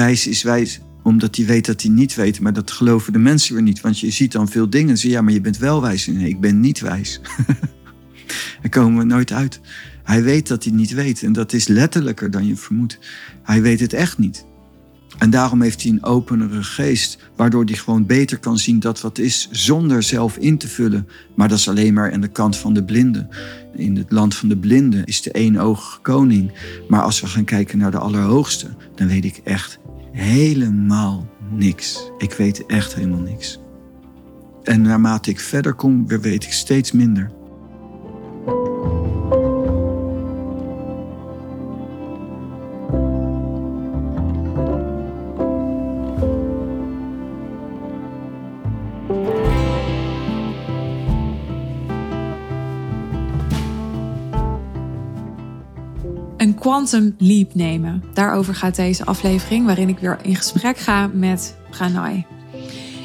wijs is wijs omdat hij weet dat hij niet weet. Maar dat geloven de mensen weer niet. Want je ziet dan veel dingen en zeg ja, maar je bent wel wijs. Nee, ik ben niet wijs. Daar komen we nooit uit. Hij weet dat hij niet weet. En dat is letterlijker dan je vermoedt. Hij weet het echt niet. En daarom heeft hij een openere geest, waardoor hij gewoon beter kan zien dat wat is, zonder zelf in te vullen. Maar dat is alleen maar aan de kant van de blinden. In het land van de blinden is de eenoogige koning. Maar als we gaan kijken naar de Allerhoogste, dan weet ik echt helemaal niks. Ik weet echt helemaal niks. En naarmate ik verder kom, weet ik steeds minder. Quantum leap nemen. Daarover gaat deze aflevering, waarin ik weer in gesprek ga met Pranay.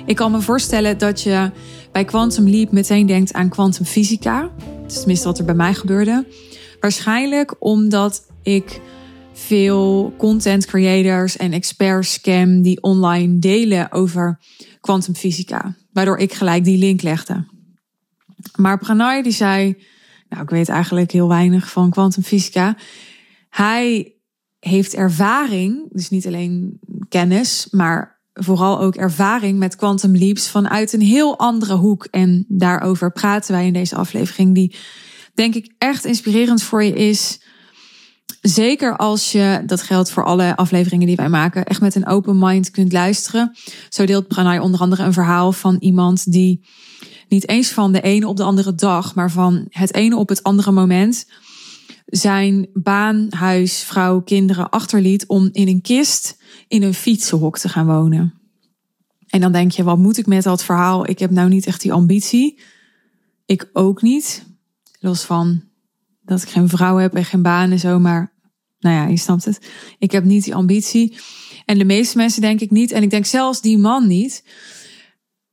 Ik kan me voorstellen dat je bij quantum leap meteen denkt aan kwantumfysica. Tenminste wat er bij mij gebeurde. Waarschijnlijk omdat ik veel content creators en experts ken die online delen over kwantumfysica. Waardoor ik gelijk die link legde. Maar Pranay die zei, nou ik weet eigenlijk heel weinig van kwantumfysica. Hij heeft ervaring, dus niet alleen kennis, maar vooral ook ervaring met quantum leaps vanuit een heel andere hoek. En daarover praten wij in deze aflevering, die denk ik echt inspirerend voor je is. Zeker als je, dat geldt voor alle afleveringen die wij maken, echt met een open mind kunt luisteren. Zo deelt Pranay onder andere een verhaal van iemand die niet eens van de ene op de andere dag, maar van het ene op het andere moment zijn baan, huis, vrouw, kinderen achterliet om in een kist in een fietsenhok te gaan wonen. En dan denk je, wat moet ik met dat verhaal? Ik heb nou niet echt die ambitie. Ik ook niet. Los van dat ik geen vrouw heb en geen baan en zo, maar nou ja, je snapt het. Ik heb niet die ambitie. En de meeste mensen denk ik niet. En ik denk zelfs die man niet.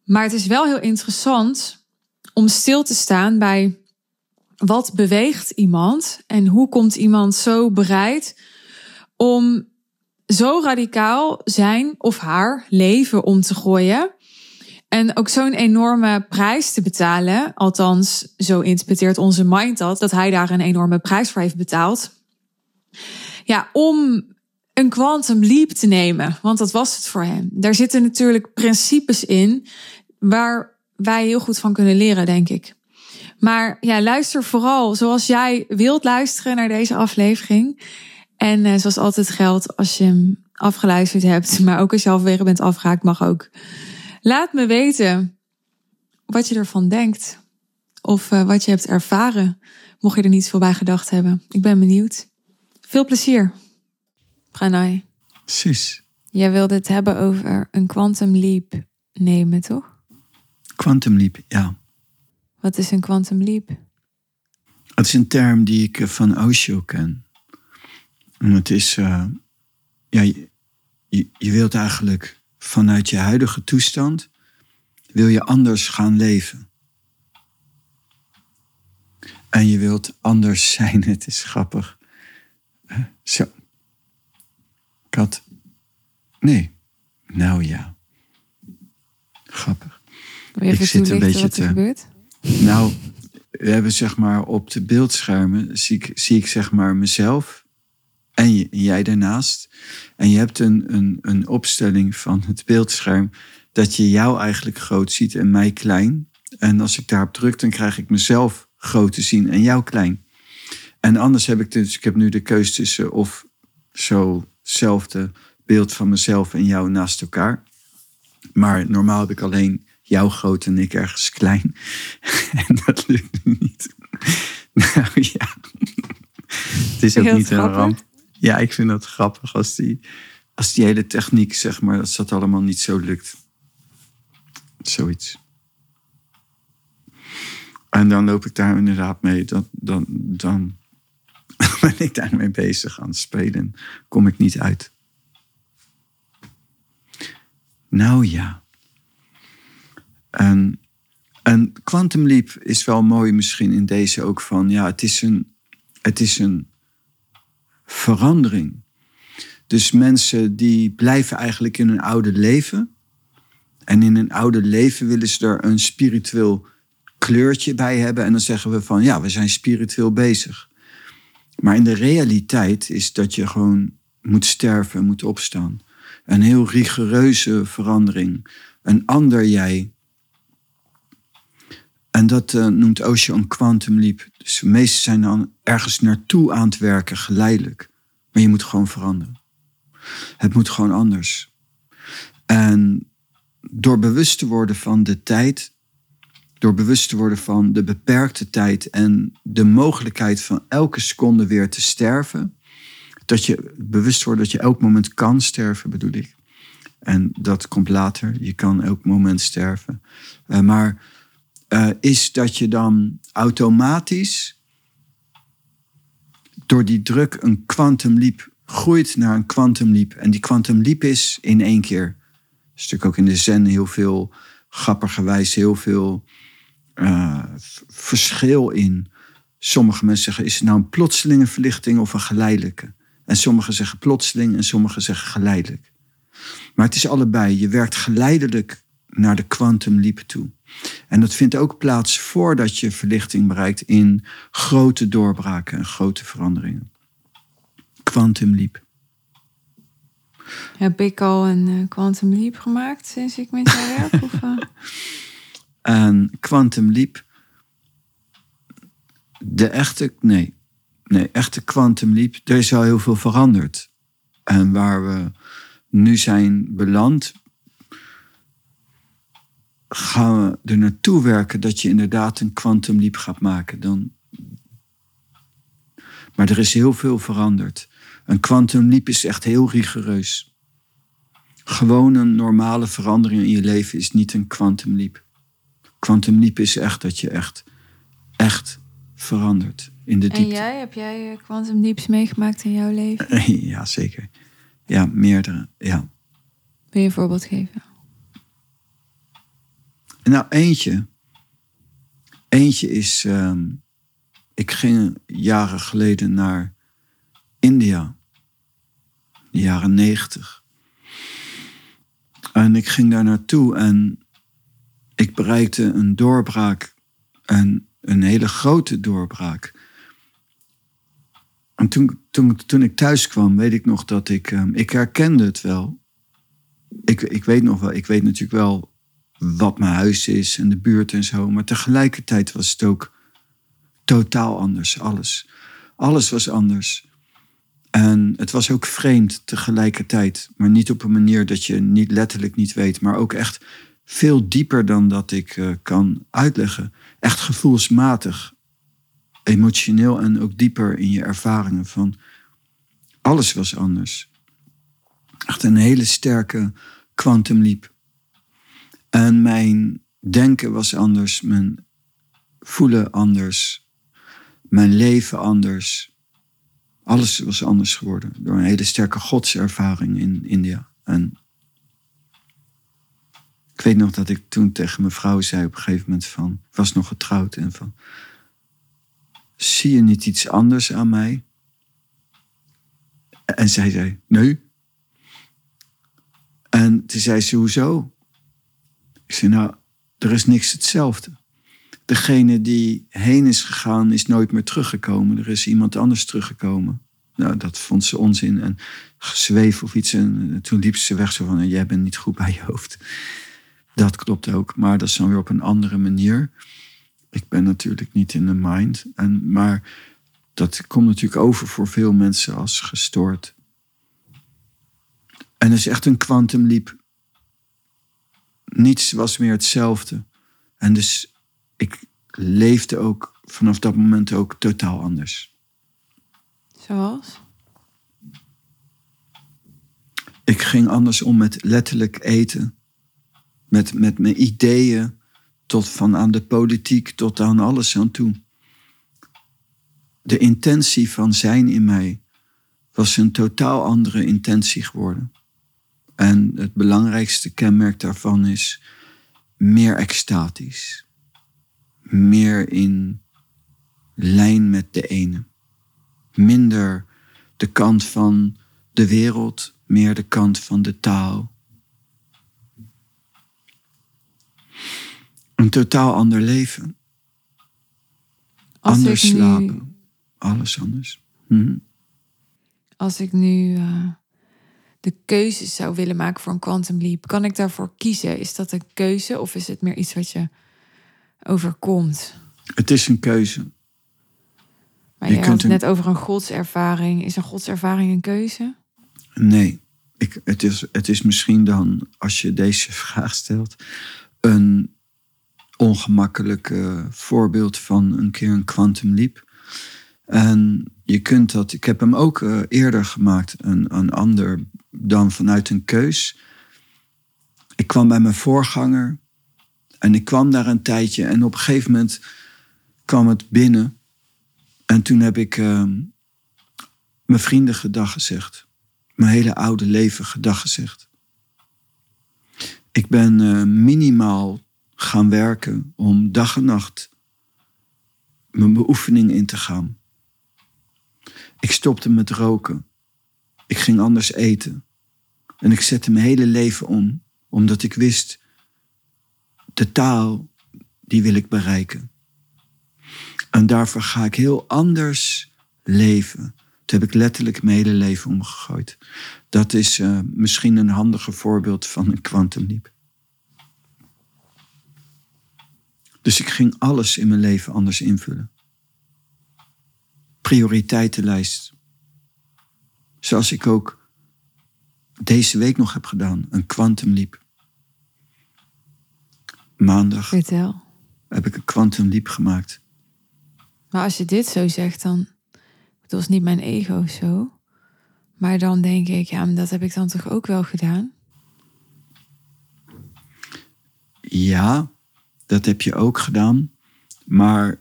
Maar het is wel heel interessant om stil te staan bij wat beweegt iemand en hoe komt iemand zo bereid om zo radicaal zijn of haar leven om te gooien. En ook zo'n enorme prijs te betalen. Althans, zo interpreteert onze mind dat, dat hij daar een enorme prijs voor heeft betaald. Ja, om een quantum leap te nemen. Want dat was het voor hem. Daar zitten natuurlijk principes in waar wij heel goed van kunnen leren, denk ik. Maar ja, luister vooral zoals jij wilt luisteren naar deze aflevering. En uh, zoals altijd geldt, als je hem afgeluisterd hebt, maar ook als je halverwege bent afgehaakt, mag ook. Laat me weten wat je ervan denkt. Of uh, wat je hebt ervaren, mocht je er niet veel bij gedacht hebben. Ik ben benieuwd. Veel plezier. Pranay. Sus. Jij wilde het hebben over een quantum leap nemen, toch? Quantum leap, ja. Wat is een quantum leap? Het is een term die ik eh, van Osho ken. En het is, uh, ja, je, je wilt eigenlijk vanuit je huidige toestand, wil je anders gaan leven. En je wilt anders zijn, het is grappig. Zo. Ik had, nee, nou ja. Grappig. ik zit een beetje te, gebeurt? Nou, we hebben zeg maar op de beeldschermen zie ik, zie ik zeg maar mezelf en jij daarnaast. En je hebt een, een, een opstelling van het beeldscherm dat je jou eigenlijk groot ziet en mij klein. En als ik daarop druk, dan krijg ik mezelf groot te zien en jou klein. En anders heb ik dus, ik heb nu de keuze tussen of zo hetzelfde beeld van mezelf en jou naast elkaar. Maar normaal heb ik alleen jou groot en ik ergens klein. en dat lukt niet. nou ja, het is ook niet een ramp. Ja, ik vind dat grappig als die, als die hele techniek, zeg maar, dat dat allemaal niet zo lukt. Zoiets. En dan loop ik daar inderdaad mee. Dat, dan, dan ben ik daarmee bezig aan het spelen. Kom ik niet uit. Nou ja. En, en Quantum Leap is wel mooi misschien in deze ook van, ja, het is een, het is een verandering. Dus mensen die blijven eigenlijk in hun oude leven. En in hun oude leven willen ze er een spiritueel kleurtje bij hebben. En dan zeggen we van ja, we zijn spiritueel bezig. Maar in de realiteit is dat je gewoon moet sterven en moet opstaan. Een heel rigoureuze verandering. Een ander jij. En dat uh, noemt Osho een quantum leap. Dus de meesten zijn dan ergens naartoe aan het werken, geleidelijk. Maar je moet gewoon veranderen. Het moet gewoon anders. En door bewust te worden van de tijd, door bewust te worden van de beperkte tijd en de mogelijkheid van elke seconde weer te sterven, dat je bewust wordt dat je elk moment kan sterven, bedoel ik. En dat komt later. Je kan elk moment sterven. Uh, maar uh, is dat je dan automatisch door die druk een quantum leap groeit naar een quantum leap. En die quantum leap is in één keer. Er is natuurlijk ook in de zen heel veel, grappigerwijs heel veel uh, verschil in. Sommige mensen zeggen, is het nou een plotselinge verlichting of een geleidelijke? En sommigen zeggen plotseling en sommigen zeggen geleidelijk. Maar het is allebei. Je werkt geleidelijk naar de quantum leap toe. En dat vindt ook plaats voordat je verlichting bereikt in grote doorbraken en grote veranderingen. Quantum leap. Heb ik al een uh, quantum leap gemaakt sinds ik met jou werk? of, uh? En quantum leap, de echte, nee, nee, echte quantum leap, er is al heel veel veranderd. En waar we nu zijn beland, gaan we er naartoe werken dat je inderdaad een quantum leap gaat maken. Dan... Maar er is heel veel veranderd. Een quantum leap is echt heel rigoureus. Gewoon een normale verandering in je leven is niet een quantum leap. Quantum leap is echt dat je echt, echt verandert in de diepte. En jij, heb jij quantum leaps meegemaakt in jouw leven? Ja, zeker. Ja, meerdere, ja. Wil je een voorbeeld geven? Nou, eentje. Eentje is, um, ik ging jaren geleden naar India, de jaren negentig. En ik ging daar naartoe en ik bereikte een doorbraak, en een hele grote doorbraak. En toen, toen, toen ik thuis kwam, weet ik nog dat ik, um, ik herkende het wel. Ik, ik weet nog wel, ik weet natuurlijk wel wat mijn huis is en de buurt en zo. Maar tegelijkertijd was het ook totaal anders, alles. Alles was anders. En het was ook vreemd tegelijkertijd, maar niet op een manier dat je niet letterlijk niet weet, maar ook echt veel dieper dan dat ik uh, kan uitleggen. Echt gevoelsmatig, emotioneel en ook dieper in je ervaringen van alles was anders. Echt een hele sterke quantum leap. En mijn denken was anders, mijn voelen anders, mijn leven anders. Alles was anders geworden door een hele sterke godservaring in India. En ik weet nog dat ik toen tegen mijn vrouw zei op een gegeven moment van, ik was nog getrouwd en van, zie je niet iets anders aan mij? En zij zei, nee. En toen zei ze, hoezo? Ik zei, nou, er is niks hetzelfde. Degene die heen is gegaan, is nooit meer teruggekomen. Er is iemand anders teruggekomen. Nou, dat vond ze onzin en gezweef of iets. En toen liep ze weg zo van, jij bent niet goed bij je hoofd. Dat klopt ook, maar dat is dan weer op een andere manier. Ik ben natuurlijk niet in de mind. En, maar dat komt natuurlijk over voor veel mensen als gestoord. En dat is echt een quantum leap niets was meer hetzelfde. En dus ik leefde ook vanaf dat moment ook totaal anders. Zoals? Ik ging anders om met letterlijk eten. Met, met mijn ideeën. Tot van aan de politiek tot aan alles aan toe. De intentie van zijn in mij was een totaal andere intentie geworden. En het belangrijkste kenmerk daarvan is meer extatisch. Meer in lijn met de ene. Minder de kant van de wereld, meer de kant van de taal. Een totaal ander leven. Als anders nu- slapen. Alles anders. Mhm. Als ik nu eh, de keuzes zou willen maken voor een Quantum Leap, kan ik daarvoor kiezen? Is dat een keuze of is het meer iets wat je overkomt? Het is een keuze. Maar Je had het een- net over een godservaring. Is een godservaring een keuze? Nee, ik, het, is, het is misschien dan, als je deze vraag stelt, een ongemakkelijk voorbeeld van een keer een quantum leap. En je kunt dat, ik heb hem ook eh, eerder gemaakt, een, een ander dan vanuit een keus. Ik kwam bij mijn voorganger en ik kwam daar een tijdje en op een gegeven moment kwam het binnen. En toen heb ik eh, mijn vrienden gedag gezegd mijn hele oude leven gedag gezegd. Ik ben eh, minimaal gaan werken om dag en nacht mijn beoefening in te gaan. Ik stopte met roken. Ik ging anders eten. En ik zette mijn hele leven om, omdat ik wist, de taal, die wil ik bereiken. En daarvoor ga ik heel anders leven. Toen heb ik letterlijk mijn hele leven omgegooid. Dat is eh, misschien een handiger voorbeeld van een quantum leap. Dus ik ging alles in mijn leven anders invullen. Prioriteitenlijst. Zoals ik ook deze week nog heb gedaan. Een quantum leap. Maandag Vertel. heb ik een quantum leap gemaakt. Maar als je dit zo zegt, dan. Dat was niet mijn ego of zo. Maar dan denk ik, ja, maar dat heb ik dan toch ook wel gedaan? Ja, dat heb je ook gedaan. Maar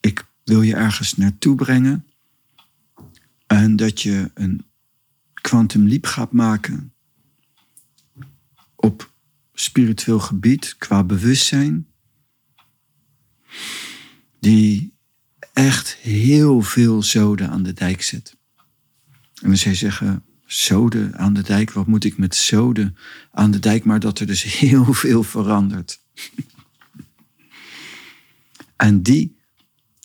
ik wil je ergens naartoe brengen. En dat je een quantum leap gaat maken. Op spiritueel gebied, qua bewustzijn. Die echt heel veel zoden aan de dijk zet. En we zou zeggen, zoden aan de dijk, wat moet ik met zoden aan de dijk? Maar dat er dus heel veel verandert. En die,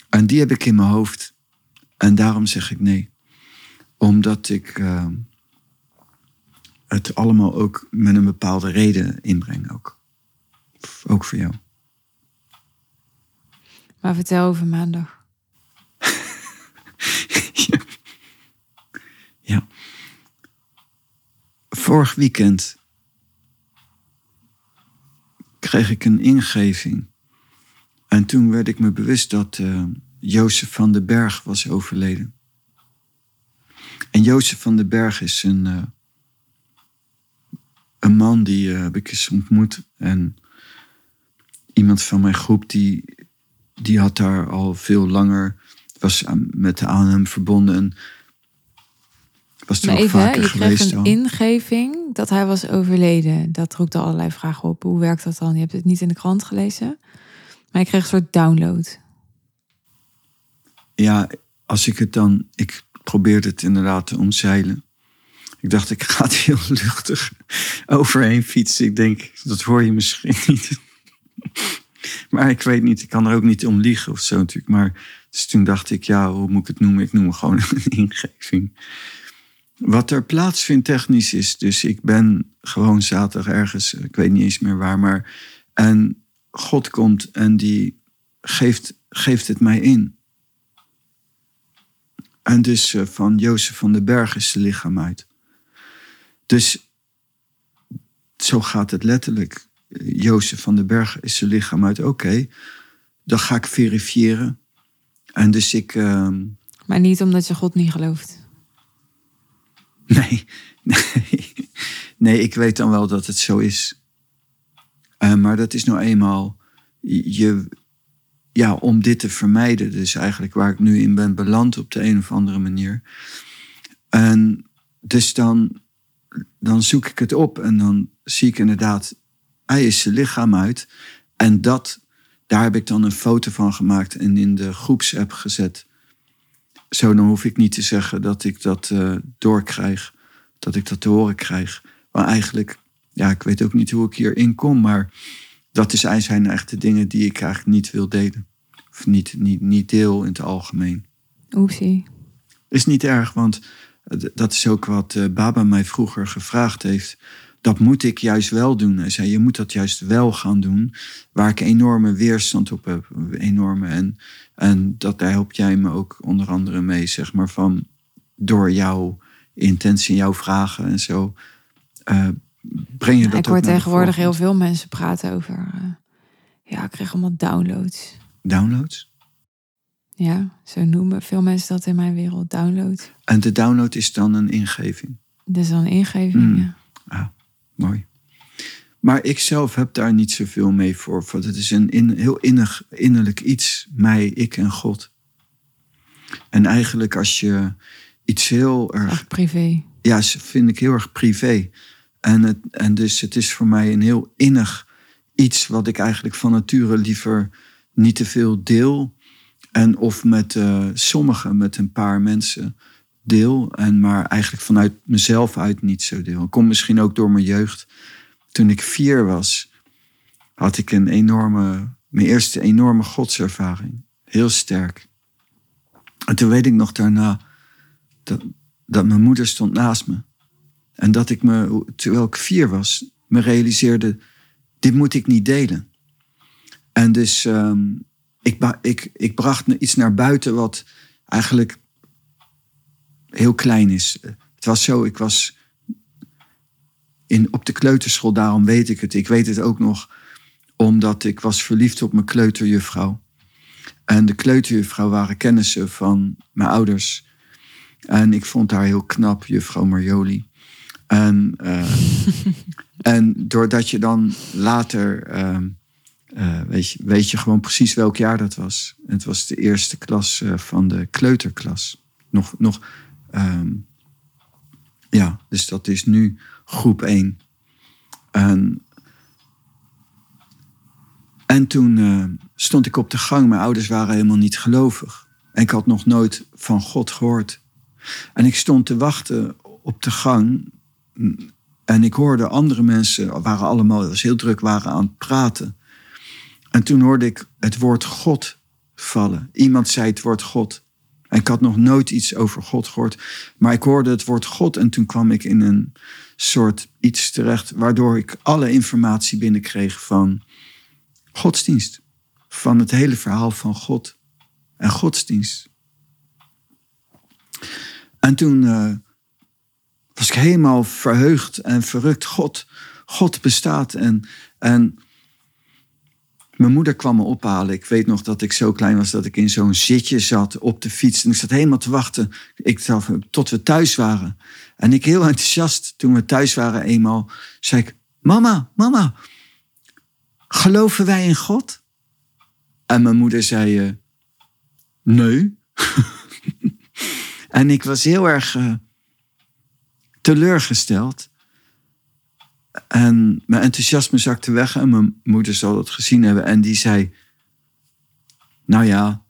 en die heb ik in mijn hoofd. En daarom zeg ik nee. Omdat ik eh, het allemaal ook met een bepaalde reden inbreng ook. Ook voor jou. Maar vertel over maandag. ja. ja. Vorig weekend kreeg ik een ingeving. En toen werd ik me bewust dat eh Jozef van den Berg was overleden. En Jozef van den Berg is een, eh, een man die eh, heb ik eens ontmoet. En iemand van mijn groep die, die had daar al veel langer, was aan- met de aan hem verbonden. En was er Maar ook even, vaker je kreeg een al. ingeving dat hij was overleden. Dat roept al allerlei vragen op. Hoe werkt dat dan? Je hebt het niet in de krant gelezen. Maar je kreeg een soort download. Ja, als ik het dan. Ik probeerde het inderdaad te omzeilen. Ik dacht, ik ga het heel luchtig overheen fietsen. Ik denk, dat hoor je misschien niet. Maar ik weet niet, ik kan er ook niet om liegen of zo natuurlijk. Maar dus toen dacht ik, ja, hoe moet ik het noemen? Ik noem het gewoon een ingeving. Wat er plaatsvindt technisch is, dus ik ben gewoon zaterdag ergens, ik weet niet eens meer waar, maar. En God komt en die geeft, geeft het mij in. En dus eh, van Jozef van den Berg is zijn lichaam uit. Dus zo gaat het letterlijk. Jozef van den Berg is zijn lichaam uit. Oké, dan ga ik verifiëren. En dus ik. ehm, Maar niet omdat je God niet gelooft. Nee, nee, nee, ik weet dan wel dat het zo is. Eh, maar dat is nou eenmaal je, ja, om dit te vermijden. Dus eigenlijk waar ik nu in ben beland op de een of andere manier. En dus dan, dan zoek ik het op en dan zie ik inderdaad, hij is zijn lichaam uit. En dat, daar heb ik dan een foto van gemaakt en in de groepsapp gezet. Zo, dan hoef ik niet te zeggen dat ik dat eh, doorkrijg. dat ik dat te horen krijg. Maar eigenlijk, ja, ik weet ook niet hoe ik hierin kom, maar dat is, zijn echt de dingen die ik eigenlijk niet wil delen. Of niet, niet, niet deel in het algemeen. Oepsie. Is niet erg, want dat is ook wat eh, Baba mij vroeger gevraagd heeft. Dat moet ik juist wel doen. Hij zei, je moet dat juist wel gaan doen. Waar ik enorme weerstand op heb. Enorme. En, en dat, daar helpt jij me ook onder andere mee, zeg maar, van door jouw intentie, jouw vragen en zo. Uh, breng je dat Ik hoor tegenwoordig heel veel mensen praten over. Uh, ja, ik krijg allemaal downloads. Downloads? Ja, zo noemen veel mensen dat in mijn wereld download. En de download is dan een ingeving? Dat is dan een ingeving, mm. ja. Ah, mooi. Maar ik zelf heb daar niet zoveel mee voor. Want het is een in, heel innig, innerlijk iets. Mij, ik en God. En eigenlijk als je iets heel erg... Echt privé. Ja, vind ik heel erg privé. En, het, en dus het is voor mij een heel innig iets... wat ik eigenlijk van nature liever niet te veel deel en of met uh, sommigen, met een paar mensen deel. En maar eigenlijk vanuit mezelf uit niet zo deel. Komt misschien ook door mijn jeugd. Toen ik vier was, had ik een enorme, mijn eerste enorme godservaring. Heel sterk. En toen weet ik nog daarna dat, dat mijn moeder stond naast me. En dat ik me, terwijl ik vier was, me realiseerde, dit moet ik niet delen. En dus um, ik, ik, ik bracht iets naar buiten wat eigenlijk heel klein is. Het was zo, ik was in, op de kleuterschool, daarom weet ik het. Ik weet het ook nog omdat ik was verliefd op mijn kleuterjuffrouw. En de kleuterjuffrouw waren kennissen van mijn ouders. En ik vond haar heel knap, juffrouw Marjoli. En, uh, en doordat je dan later... Uh, uh, weet, je, weet je gewoon precies welk jaar dat was. Het was de eerste klas uh, van de kleuterklas. Nog, nog um, ja, dus dat is nu groep 1. En, en toen stond ik op de gang. Mijn ouders waren helemaal niet gelovig. En ik had nog nooit van God gehoord. En ik stond te wachten op de gang. En ik hoorde andere mensen, waren allemaal, was heel druk, waren aan het praten. En toen hoorde ik het woord God vallen. Iemand zei het woord God. En ik had nog nooit iets over God gehoord. Maar ik hoorde het woord God en toen kwam ik in een soort iets terecht. Waardoor ik alle informatie binnenkreeg van godsdienst. Van het hele verhaal van God en godsdienst. En toen uh, was ik helemaal verheugd en verrukt. God, God bestaat. En, en mijn moeder kwam me ophalen. Ik weet nog dat ik zo klein was dat ik in zo'n zitje zat op de fiets. En ik zat helemaal te wachten ik, tot we thuis waren. En ik heel enthousiast, toen we thuis waren eenmaal, zei ik... Mama, mama, geloven wij in God? En mijn moeder zei... Uh, nee. en ik was heel erg uh, teleurgesteld. En mijn enthousiasme zakte weg en mijn moeder zal dat gezien hebben. En die zei, nou ja,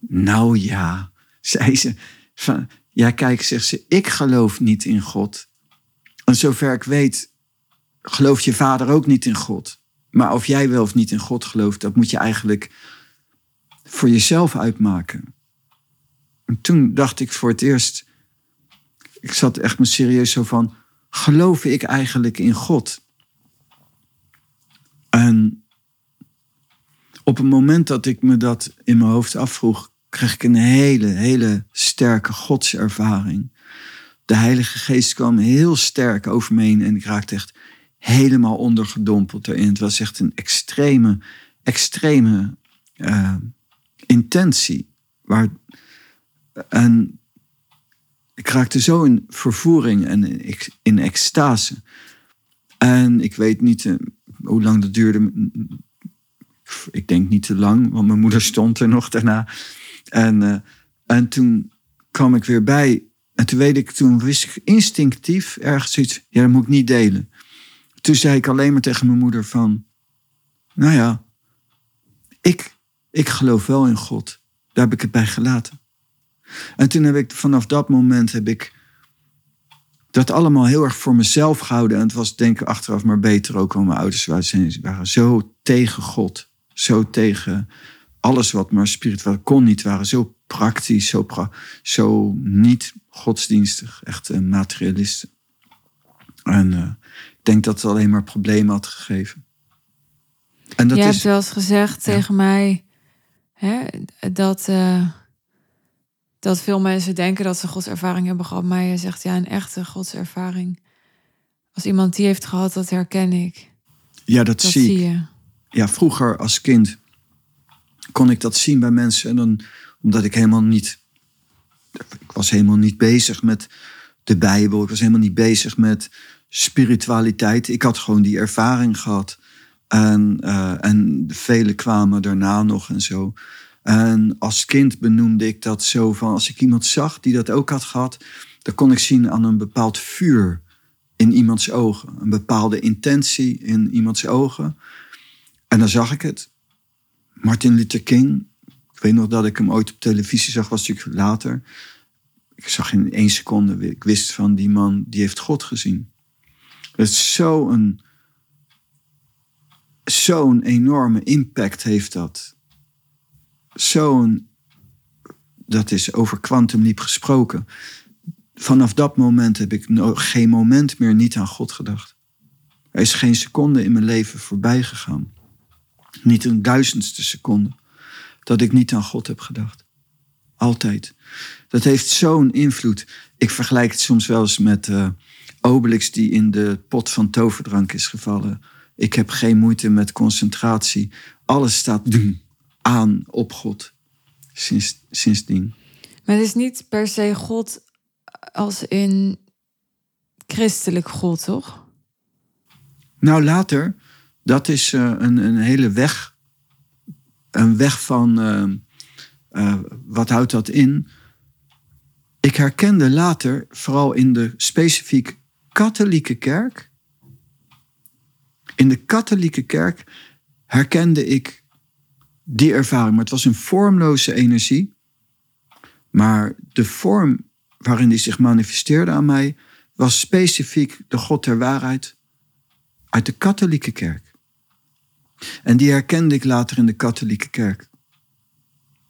nou ja, zei ze. Van, ja, kijk, zegt ze, ik geloof niet in God. En zover ik weet, gelooft je vader ook niet in God. Maar of jij wel of niet in God gelooft, dat moet je eigenlijk voor jezelf uitmaken. En toen dacht ik voor het eerst, ik zat echt me serieus zo van, geloof ik eigenlijk in God? En op het moment dat ik me dat in mijn hoofd afvroeg, kreeg ik een hele, hele sterke godservaring. De Heilige Geest kwam heel sterk over me heen en ik raakte echt helemaal ondergedompeld erin. Het was echt een extreme, extreme uh, intentie. Waar, en ik raakte zo in vervoering en in extase. En ik weet niet uh, hoe lang dat duurde. Ik denk niet te lang, want mijn moeder stond er nog daarna. En, uh, en toen kwam ik weer bij. En toen weet ik, toen wist ik instinctief ergens iets. Ja, dat moet ik niet delen. Toen zei ik alleen maar tegen mijn moeder van... Nou ja, ik, ik geloof wel in God. Daar heb ik het bij gelaten. En toen heb ik vanaf dat moment heb ik dat allemaal heel erg voor mezelf gehouden. En het was denk ik achteraf maar beter ook, want mijn ouders waren, waren zo tegen God. Zo tegen alles wat maar spiritueel kon niet. Waren zo praktisch, zo, pra zo niet godsdienstig. Echt een materialisten. En uh, ik denk dat het alleen maar problemen had gegeven. En dat Je is, hebt wel eens gezegd tegen mij hè, dat, uh, dat veel mensen denken dat ze godservaring hebben gehad. Maar je zegt ja, een echte godservaring. Als iemand die heeft gehad, dat herken ik. Ja, dat, zie, zie je. Ja, vroeger als kind kon ik dat zien bij mensen. En dan, omdat ik helemaal niet. Ik was helemaal niet bezig met de Bijbel. Ik was helemaal niet bezig met spiritualiteit. Ik had gewoon die ervaring gehad. En, uh, en velen kwamen daarna nog en zo. En als kind benoemde ik dat zo van als ik iemand zag die dat ook had gehad, dan kon ik zien aan een bepaald vuur in iemands ogen, een bepaalde intentie in iemands ogen. En dan zag ik het. Martin Luther King, ik weet nog dat ik hem ooit op televisie zag, was natuurlijk later. Ik zag in één seconde, ik wist van die man, die heeft God gezien. Het is zo'n enorme impact heeft dat. Zo'n, dat is over Leap gesproken. Vanaf dat moment heb ik nog geen moment meer niet aan God gedacht. Er is geen seconde in mijn leven voorbij gegaan. Niet een duizendste seconde dat ik niet aan God heb gedacht. Altijd. Dat heeft zo'n invloed. Ik vergelijk het soms wel eens met uh, Obelix die in de pot van toverdrank is gevallen. Ik heb geen moeite met concentratie. Alles staat doen aan op God. Sinds, sindsdien. Maar het is niet per se God als in christelijk God, toch? Nou, later. Dat is uh, een, een hele weg. Een weg van. Uh, uh, wat houdt dat in? Ik herkende later, vooral in de specifiek katholieke kerk in de katholieke kerk herkende ik die ervaring. Maar het was een vormloze energie. Maar de vorm waarin die zich manifesteerde aan mij was specifiek de God der waarheid uit de katholieke kerk. En die herkende ik later in de katholieke kerk.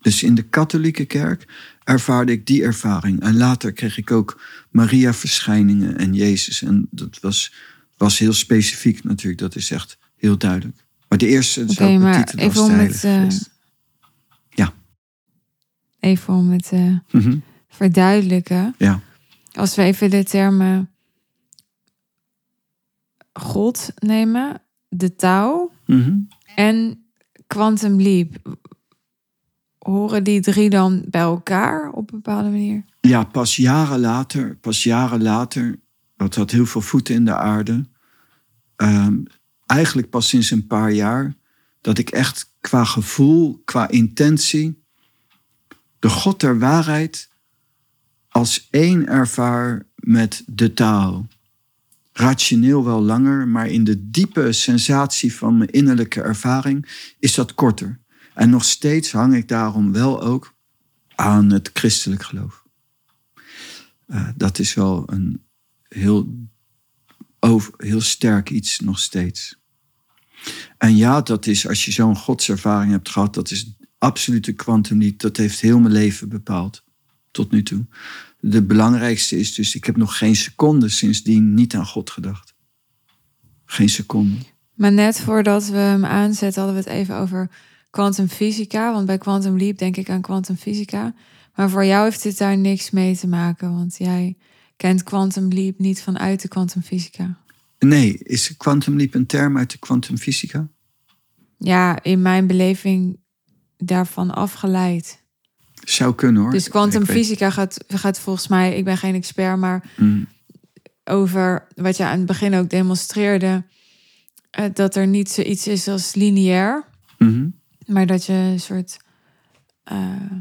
Dus in de katholieke kerk ervaarde ik die ervaring. En later kreeg ik ook Maria-verschijningen en Jezus. En dat was was heel specifiek natuurlijk. Dat is echt heel duidelijk. Maar de eerste okay, zou maar even om het, uh, Ja. Even om het uh, verduidelijken. Ja. Als we even de termen God nemen, de touw mm en quantum leap. Horen die drie dan bij elkaar op een bepaalde manier? Ja, pas jaren later, pas jaren later dat had heel veel voeten in de aarde. Um, eigenlijk pas sinds een paar jaar dat ik echt qua gevoel, qua intentie, de God der waarheid als één ervaar met de taal. Rationeel wel langer, maar in de diepe sensatie van mijn innerlijke ervaring is dat korter. En nog steeds hang ik daarom wel ook aan het christelijk geloof. Uh, dat is wel een heel heel sterk iets nog steeds. En ja, dat is als je zo'n godservaring hebt gehad, dat is absolute kwantum niet. Dat heeft heel mijn leven bepaald. Tot nu toe. De belangrijkste is dus, ik heb nog geen seconde sindsdien niet aan God gedacht. Geen seconde. Maar net voordat we hem aanzetten, hadden we het even over kwantumfysica. Want bij Quantum denk ik aan kwantumfysica. Maar voor jou heeft dit daar niks mee te maken. Want jij kent Quantum Leap niet vanuit de kwantumfysica? Nee, is Quantum Leap een term uit de kwantumfysica? Ja, in mijn beleving daarvan afgeleid. Zou kunnen hoor. Dus kwantumfysica gaat, gaat volgens mij, ik ben geen expert, maar mm. over wat je aan het begin ook demonstreerde, uh, dat er niet zoiets is als lineair, mm maar dat je een soort uh,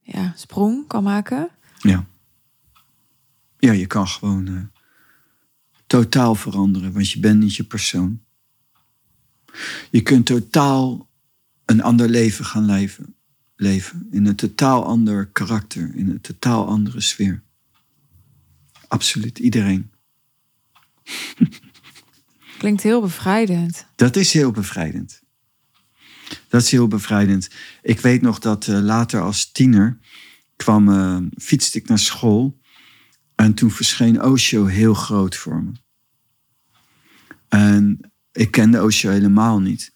ja, sprong kan maken. Ja. Ja, je kan gewoon uh, totaal veranderen, want je bent niet je persoon. Je kunt totaal een ander leven gaan leven, leven. In een totaal ander karakter, in een totaal andere sfeer. absoluut. Iedereen. Klinkt heel bevrijdend. Dat is heel bevrijdend. Dat is heel bevrijdend. Ik weet nog dat uh, later als tiener kwam, uh, fietste ik naar school. En toen verscheen Osho heel groot voor me. En ik kende Osho helemaal niet.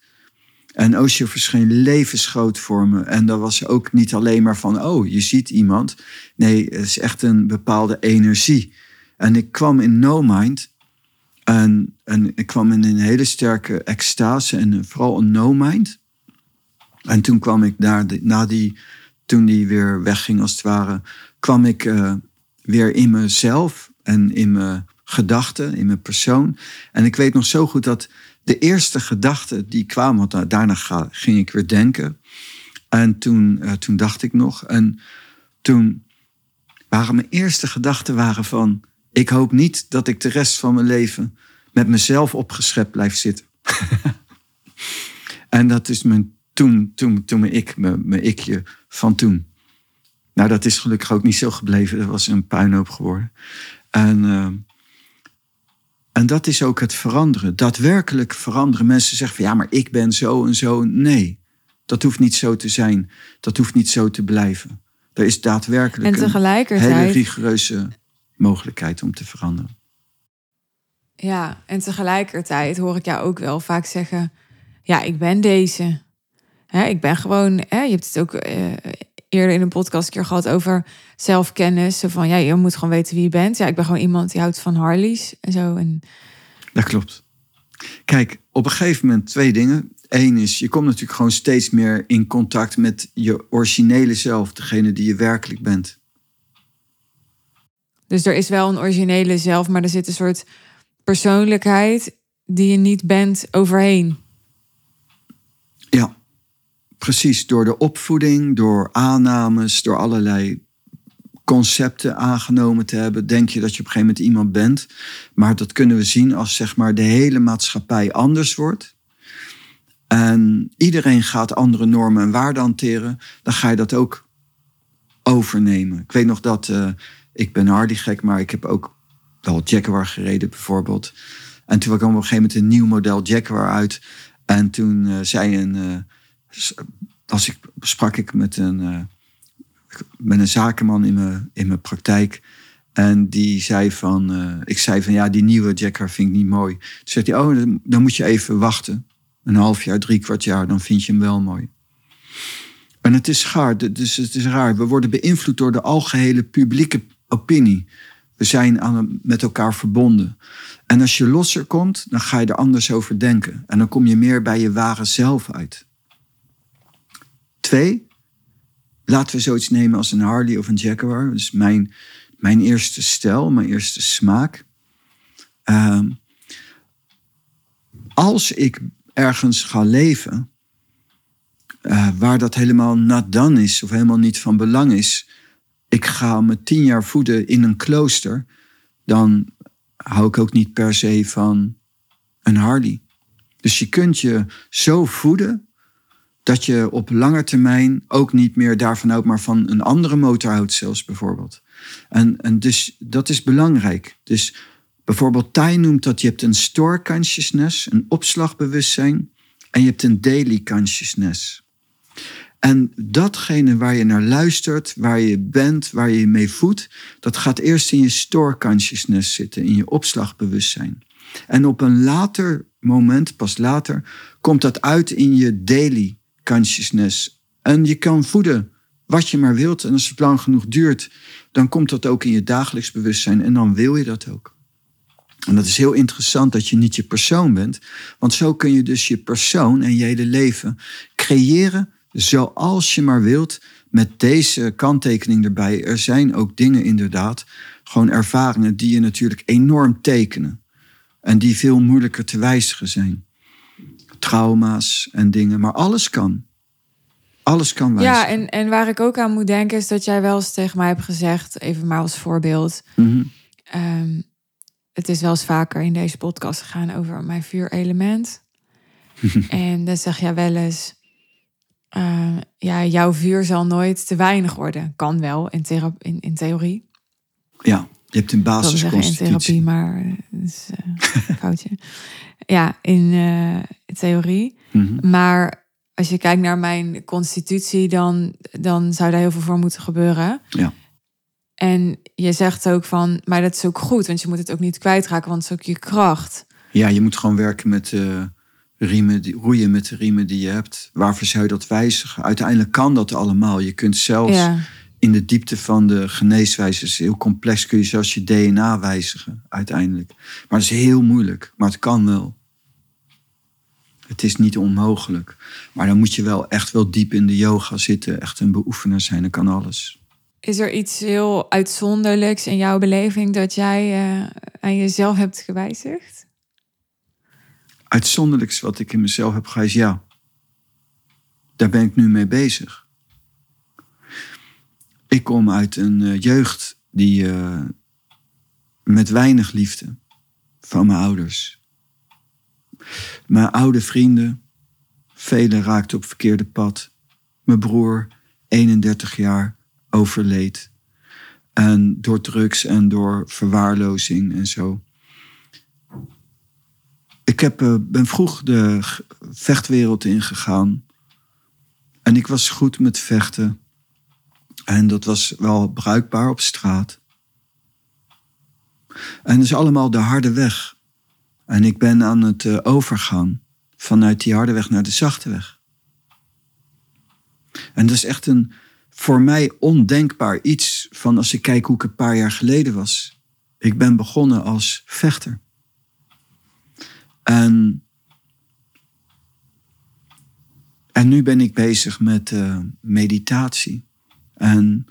En Osho verscheen levensgroot voor me. En dat was ook niet alleen maar van, oh, je ziet iemand. Nee, het is echt een bepaalde energie. En ik kwam in no mind. En, en ik kwam in een hele sterke extase en vooral een no mind. En toen kwam ik daar, na die, toen die weer wegging als het ware, kwam ik uh, weer in mezelf en in mijn gedachten, in mijn persoon. En ik weet nog zo goed dat de eerste gedachten die kwamen, want daarna ga, ging ik weer denken. En toen, uh, toen dacht ik nog. En toen waren mijn eerste gedachten waren van... ik hoop niet dat ik de rest van mijn leven met mezelf opgeschept blijf zitten. en dat is mijn toen, toen, toen mijn ik, mijn, mijn ikje van toen. Nou, dat is gelukkig ook niet zo gebleven. Dat was een puinhoop geworden. En, uh, en dat is ook het veranderen. Daadwerkelijk veranderen. Mensen zeggen van ja, maar ik ben zo en zo. Nee, dat hoeft niet zo te zijn. Dat hoeft niet zo te blijven. Er is daadwerkelijk en tegelijkertijd... een hele rigoureuze mogelijkheid om te veranderen. Ja, en tegelijkertijd hoor ik jou ook wel vaak zeggen: ja, ik ben deze. Hè, ik ben gewoon, hè, je hebt het ook uh, eerder in een podcast een keer gehad over zelfkennis. Zo van, ja, je moet gewoon weten wie je bent. Ja, ik ben gewoon iemand die houdt van Harleys en zo. En... Dat klopt. Kijk, op een gegeven moment twee dingen. Eén is, je komt natuurlijk gewoon steeds meer in contact met je originele zelf. Degene die je werkelijk bent. Dus er is wel een originele zelf, maar er zit een soort persoonlijkheid die je niet bent overheen. Ja, precies. Door de opvoeding, door aannames, door allerlei concepten aangenomen te hebben, denk je dat je op een gegeven moment iemand bent. Maar dat kunnen we zien als zeg maar de hele maatschappij anders wordt. En iedereen gaat andere normen en waarden hanteren. Dan ga je dat ook overnemen. Ik weet nog dat uh, ik ben Hardy gek, maar ik heb ook wel Jaguar gereden bijvoorbeeld. En toen kwam op een gegeven moment een nieuw model Jaguar uit. En toen uh, zei een, uh, als ik, sprak ik met een, uh, met een zakenman in mijn, in mijn praktijk. En die zei van, ik zei van ja, die nieuwe Jaguar vind ik niet mooi. Toen zei hij, oh, dan, dan moet je even wachten. Een half jaar, drie kwart jaar, dan vind je hem wel mooi. En het is gaar, dus het is raar. We worden beïnvloed door de algehele publieke opinie. We zijn aan, met elkaar verbonden. En als je losser komt, dan ga je er anders over denken. En dan kom je meer bij je ware zelf uit. Twee, laten we zoiets nemen als een Harley of een Jaguar. Dus mijn, mijn eerste stijl, mijn eerste smaak. Uh, als ik ergens ga leven, uh, waar dat helemaal not done is of helemaal niet van belang is, ik ga me tien jaar voeden in een klooster, dan hou ik ook niet per se van een Harley. Dus je kunt je zo voeden dat je op lange termijn ook niet meer daarvan houdt, maar van een andere motor houdt zelfs bijvoorbeeld. En, en dus dat is belangrijk. Dus bijvoorbeeld Thij noemt dat je hebt een store consciousness, een opslagbewustzijn, en je hebt een daily consciousness. En datgene waar je naar luistert, waar je bent, waar je je mee voedt, dat gaat eerst in je store consciousness zitten, in je opslagbewustzijn. En op een later moment, pas later, komt dat uit in je daily consciousness. En je kan voeden wat je maar wilt. En als het lang genoeg duurt, dan komt dat ook in je dagelijks bewustzijn. En dan wil je dat ook. En dat is heel interessant dat je niet je persoon bent. Want zo kun je dus je persoon en je hele leven creëren zoals je maar wilt. Met deze kanttekening erbij. Er zijn ook dingen inderdaad, gewoon ervaringen die je natuurlijk enorm tekenen. En die veel moeilijker te wijzigen zijn. Trauma's en dingen, maar alles kan. Alles kan wijzigen. Ja, en, en waar ik ook aan moet denken is dat jij wel eens tegen mij hebt gezegd, even maar als voorbeeld. Mm um, het is wel eens vaker in deze podcast gegaan over mijn vuurelement. en dan zeg jij wel eens, uh, ja, jouw vuur zal nooit te weinig worden. Kan wel in, in, in theorie. Ja, Je hebt een zeggen in basisconstitutie. therapie, maar eh, dat is eh, een foutje. Ja, in eh, theorie. Mhm. Maar als je kijkt naar mijn constitutie, dan, dan zou daar heel veel voor moeten gebeuren. Ja. En je zegt ook van, maar dat is ook goed, want je moet het ook niet kwijtraken, want het is ook je kracht. Ja, je moet gewoon werken met de riemen, die, roeien met de riemen die je hebt. Waarvoor zou je dat wijzigen? Uiteindelijk kan dat allemaal. Je kunt zelfs Ja, in de diepte van de geneeswijze, is heel complex, kun je zelfs je DNA wijzigen uiteindelijk. Maar het is heel moeilijk, maar het kan wel. Het is niet onmogelijk. Maar dan moet je wel echt wel diep in de yoga zitten, echt een beoefener zijn, dan kan alles. is er iets heel uitzonderlijks in jouw beleving dat jij eh, aan jezelf hebt gewijzigd? Uitzonderlijks wat ik in mezelf heb gehad, ja. Daar ben ik nu mee bezig. Ik kom uit een eh, jeugd die eh, met weinig liefde van mijn ouders. Mijn oude vrienden, velen raakten op verkeerde pad. Mijn broer, 31 jaar, overleed. En door drugs en door verwaarlozing en zo. Ik heb, eh, ben vroeg de vechtwereld ingegaan. En ik was goed met vechten. En dat was wel bruikbaar op straat. En dat is allemaal de harde weg. En ik ben aan het eh, overgaan vanuit die harde weg naar de zachte weg. En dat is echt een voor mij ondenkbaar iets van als ik kijk hoe ik een paar jaar geleden was. Ik ben begonnen als vechter. En, en nu ben ik bezig met eh, meditatie. En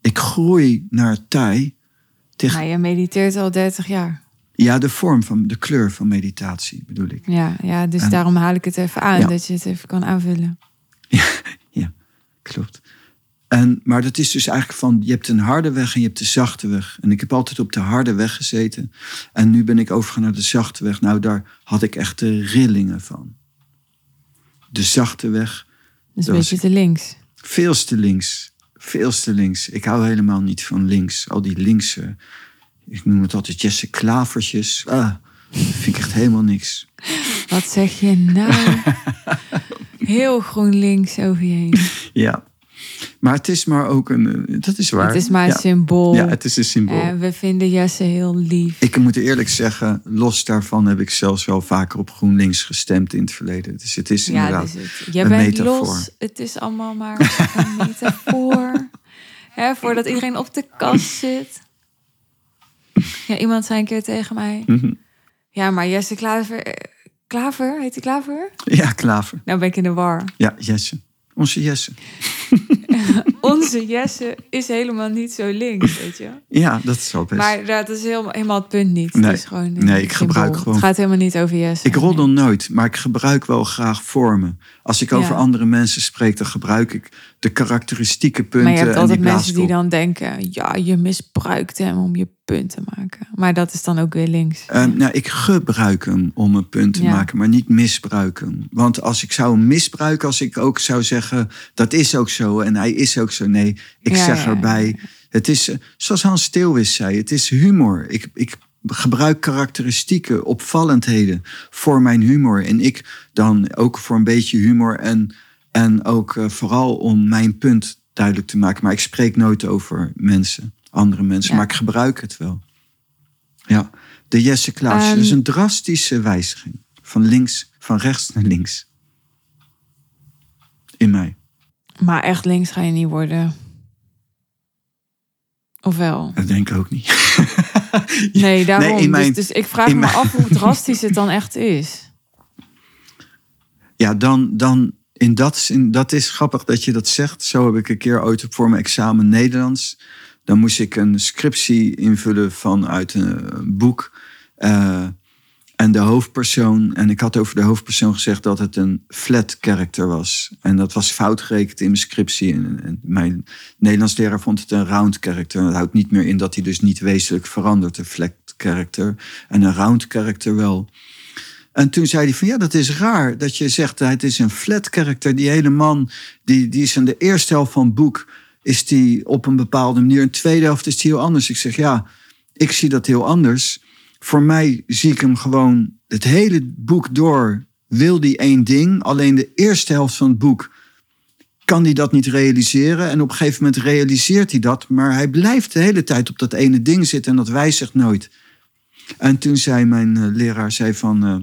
ik groei naar Thai. Tegen, Nou, je mediteert al 30 jaar. Ja, de vorm van, de kleur van meditatie bedoel ik. Ja, ja dus En- daarom haal ik het even aan, Ja. dat je het even kan aanvullen. Ja, klopt. En, maar dat is dus eigenlijk van, je hebt een harde weg en je hebt de zachte weg. En ik heb altijd op de harde weg gezeten. En nu ben ik overgegaan naar de zachte weg. Nou, daar had ik echt de rillingen van. De zachte weg, Dus een beetje te links. veel te links. Veel te links. Ik hou helemaal niet van links. Al die linkse, ik noem het altijd Jesse Klavertjes. Ah, vind ik echt helemaal niks. Wat zeg je nou? Heel GroenLinks over je heen. Ja. Maar het is maar ook een, eh, dat is waar. Het is maar een ja. symbool. Ja, het is een symbool. En we vinden Jesse heel lief. Ik moet eerlijk zeggen, los daarvan heb ik zelfs wel vaker op GroenLinks gestemd in het verleden. Dus het is ja, inderdaad. dus het, jij een bent metafoor. los. Het is allemaal maar een metafoor. Hè, voordat iedereen op de kast zit. Ja, iemand zei een keer tegen mij. Mhm. Ja, maar Jesse Klaver... eh, Klaver? Heet hij Klaver? Ja, Klaver. Nou ben ik in de war. Ja, Jesse. Onze Jesse. Onze Jesse is helemaal niet zo links, weet je. Ja, dat is wel best. Maar dat is helemaal, helemaal het punt niet. Nee. Het is gewoon Nee, ik gebruik gewoon- Het gaat helemaal niet over Jesse. ik roddel nooit, maar ik gebruik wel graag vormen. Als ik over Ja. andere mensen spreek, dan gebruik ik de karakteristieke punten. Maar je hebt altijd mensen die dan denken... ja, je misbruikt hem om je punt te maken. Maar dat is dan ook weer links. Eh, nou, ik gebruik hem om een punt te Ja. maken, maar niet misbruiken. Want als ik zou hem misbruiken, als ik ook zou zeggen, dat is ook zo en hij is ook zo. Nee, ik Ja, zeg ja, erbij, het is, eh, zoals Hans Steelwis zei, het is humor. Ik, ik gebruik karakteristieken, opvallendheden voor mijn humor. En ik dan ook voor een beetje humor en, en ook eh, vooral om mijn punt duidelijk te maken. Maar ik spreek nooit over mensen, andere mensen, Ja. maar ik gebruik het wel. Ja, de Jesse Klaas. Dat is een drastische wijziging. Van links, van rechts naar links. In mij. Maar echt links ga je niet worden. Of wel? Dat denk ik ook niet. Nee, daarom. in mijn- dus, dus ik vraag in me mijn- af hoe drastisch het dan echt is. Ja, dan, dan in dat zin, dat is grappig dat je dat zegt. Zo heb ik een keer ooit voor mijn examen Nederlands. Dan moest ik een scriptie invullen vanuit een boek. Eh, en de hoofdpersoon, en ik had over de hoofdpersoon gezegd dat het een flat character was. En dat was fout gerekend in mijn scriptie. En, mijn Nederlands leraar vond het een round character. Dat houdt niet meer in dat hij dus niet wezenlijk verandert, een flat character. En een round character wel. En toen zei hij van ja, dat is raar dat je zegt dat het is een flat character. Die hele man, die, die is in de eerste helft van het boek, is die op een bepaalde manier. De tweede helft is die heel anders. Ik zeg ja, Ik zie dat heel anders. Voor mij zie ik hem gewoon het hele boek door. Wil die één ding. Alleen de eerste helft van het boek kan hij dat niet realiseren. En op een gegeven moment realiseert hij dat. Maar hij blijft de hele tijd op dat ene ding zitten en dat wijzigt nooit. En toen zei mijn eh, leraar zei van. eh,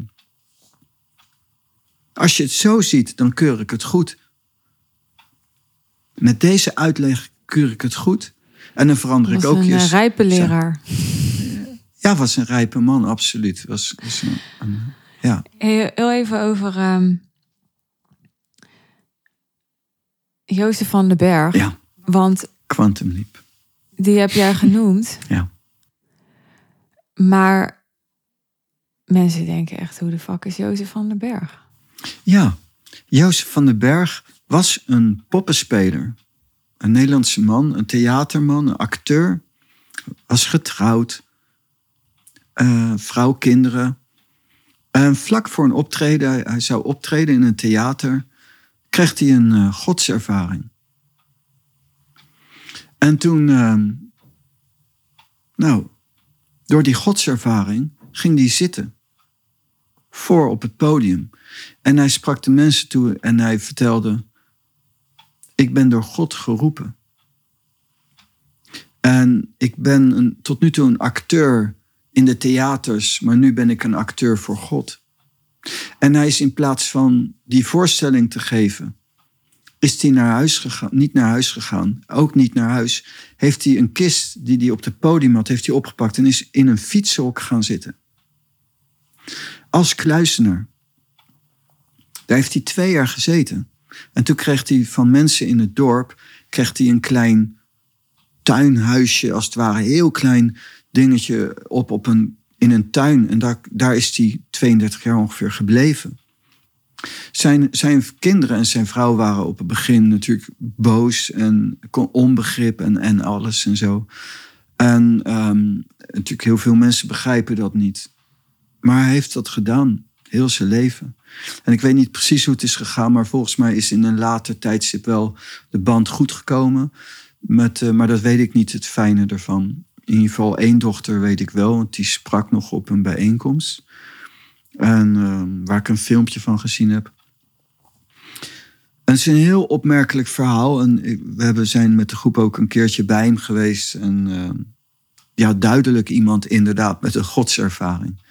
als je het zo ziet, dan keur ik het goed. Met deze uitleg keur ik het goed. En dan verander ik ook een eh, rijpe leraar. Ja, was een rijpe man, absoluut. Was, was een, ja. Heel heel even over ehm, Jozef van den Berg. ja, Want Quantum Leap. die heb jij genoemd. Ja. Maar mensen denken echt, hoe de fuck is Jozef van den Berg? Ja, Jozef van den Berg was een poppenspeler. Een Nederlandse man, een theaterman, een acteur. Was getrouwd. eh, vrouw, kinderen. En vlak voor een optreden, hij, zou optreden in een theater, kreeg hij een eh, godservaring. En toen, ehm, nou, door die godservaring ging hij zitten. Voor op het podium. En hij sprak de mensen toe en hij vertelde: Ik ben door God geroepen. En ik ben een, tot nu toe een acteur in de theaters, maar nu ben ik een acteur voor God. En hij is in plaats van die voorstelling te geven, is hij naar huis gegaan, niet naar huis gegaan, ook niet naar huis. Heeft hij een kist die hij op het podium had, heeft hij opgepakt en is in een fietshok gaan zitten. Als kluisenaar. Daar heeft hij twee jaar gezeten. En toen kreeg hij van mensen in het dorp kreeg hij een klein tuinhuisje, als het ware, heel klein dingetje op, op een, in een tuin. En daar, daar is hij 32 jaar ongeveer gebleven. Zijn, zijn kinderen en zijn vrouw waren op het begin natuurlijk boos en onbegrip en, en alles en zo. En ehm, natuurlijk heel veel mensen begrijpen dat niet. Maar hij heeft dat gedaan, heel zijn leven. En ik weet niet precies hoe het is gegaan, maar volgens mij is in een later tijdstip wel de band goed gekomen. Met, eh, maar dat weet ik niet, het fijne ervan. In ieder geval één dochter weet ik wel, want die sprak nog op een bijeenkomst. En ehm, waar ik een filmpje van gezien heb. En het is een heel opmerkelijk verhaal. En we zijn met de groep ook een keertje bij hem geweest. En ehm, ja, duidelijk iemand inderdaad met een godservaring.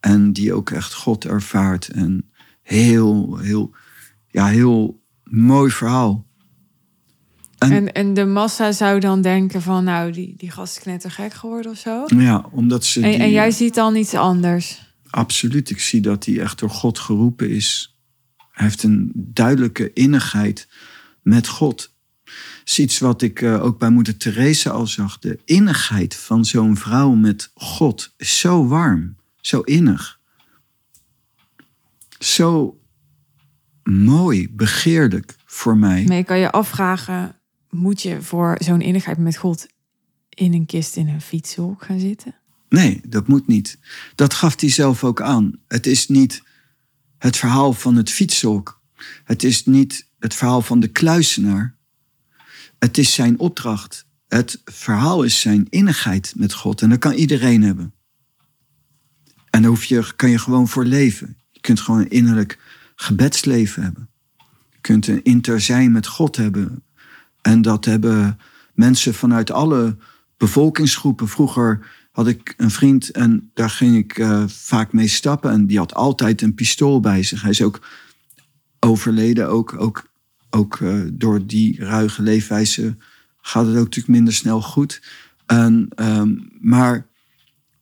En die ook echt God ervaart. En heel, heel, ja, heel mooi verhaal. En- En, en de massa zou dan denken van, nou, die, die gast is knettergek geworden of zo. Ja, omdat ze. En, die- en jij ziet dan iets anders. Absoluut. Ik zie dat hij echt door God geroepen is. Hij heeft een duidelijke innigheid met God. Dat is iets wat ik eh, ook bij moeder Teresa al zag. De innigheid van zo'n vrouw met God is zo warm, zo innig. Zo mooi, begeerlijk voor mij. Maar je kan je afvragen, moet je voor zo'n innigheid met God in een kist in een fietshok gaan zitten? Nee, dat moet niet. Dat gaf hij zelf ook aan. Het is niet het verhaal van het fietshok. Het is niet het verhaal van de kluisenaar. Het is zijn opdracht. Het verhaal is zijn innigheid met God. En dat kan iedereen hebben. En daar hoef je, kan je gewoon voor leven. Je kunt gewoon een innerlijk gebedsleven hebben. Je kunt een inter zijn met God hebben. En dat hebben mensen vanuit alle bevolkingsgroepen. Vroeger had ik een vriend en daar ging ik eh, vaak mee stappen. En die had altijd een pistool bij zich. Hij is ook overleden, ook, ook, ook eh, door die ruige leefwijze gaat het ook natuurlijk minder snel goed. En, ehm, maar,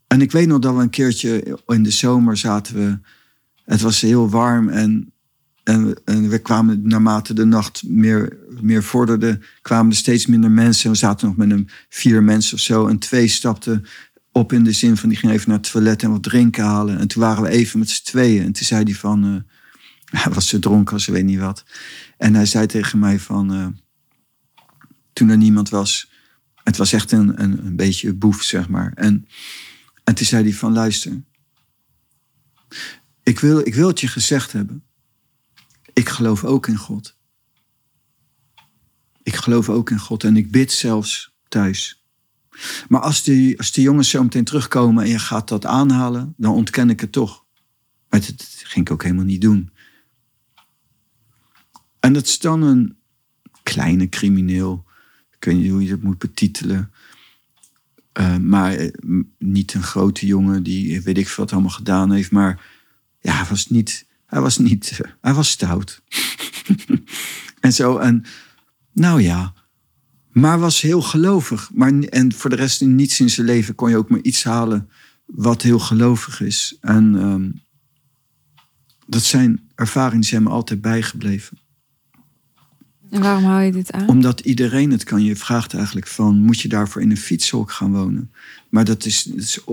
en ik weet nog dat we een keertje in de zomer zaten we. Het was heel warm en, en, en we kwamen naarmate de nacht meer, meer vorderde, kwamen er steeds minder mensen. En we zaten nog met een vier mensen of zo. En twee stapten op in de zin van die ging even naar het toilet en wat drinken halen. En toen waren we even met z'n tweeën. En toen zei hij van, eh, was zo dronken als ze weet niet wat. En hij zei tegen mij van, eh, toen er niemand was, het was echt een, een, een beetje boef, zeg maar. En, en toen zei hij van, luister, ik wil, ik wil het je gezegd hebben. Ik geloof ook in God. Ik geloof ook in God en ik bid zelfs thuis. Maar als die, als die jongens zo meteen terugkomen en je gaat dat aanhalen, dan ontken ik het toch. Maar dat, ging ik ook helemaal niet doen. En dat is dan een kleine crimineel. Ik weet niet hoe je dat moet betitelen. Uh, maar eh, niet een grote jongen die eh, weet ik veel wat allemaal gedaan heeft. Maar ja, hij was niet, hij was niet, eh, hij was stout. en zo, en nou ja. Maar was heel gelovig. Maar, en voor de rest in niets in zijn leven kon je ook maar iets halen wat heel gelovig is. En ehm, dat zijn ervaringen zijn me altijd bijgebleven En waarom hou je dit aan? omdat iedereen het kan. Je vraagt eigenlijk van, moet je daarvoor in een fietshok gaan wonen? Maar dat is, dat is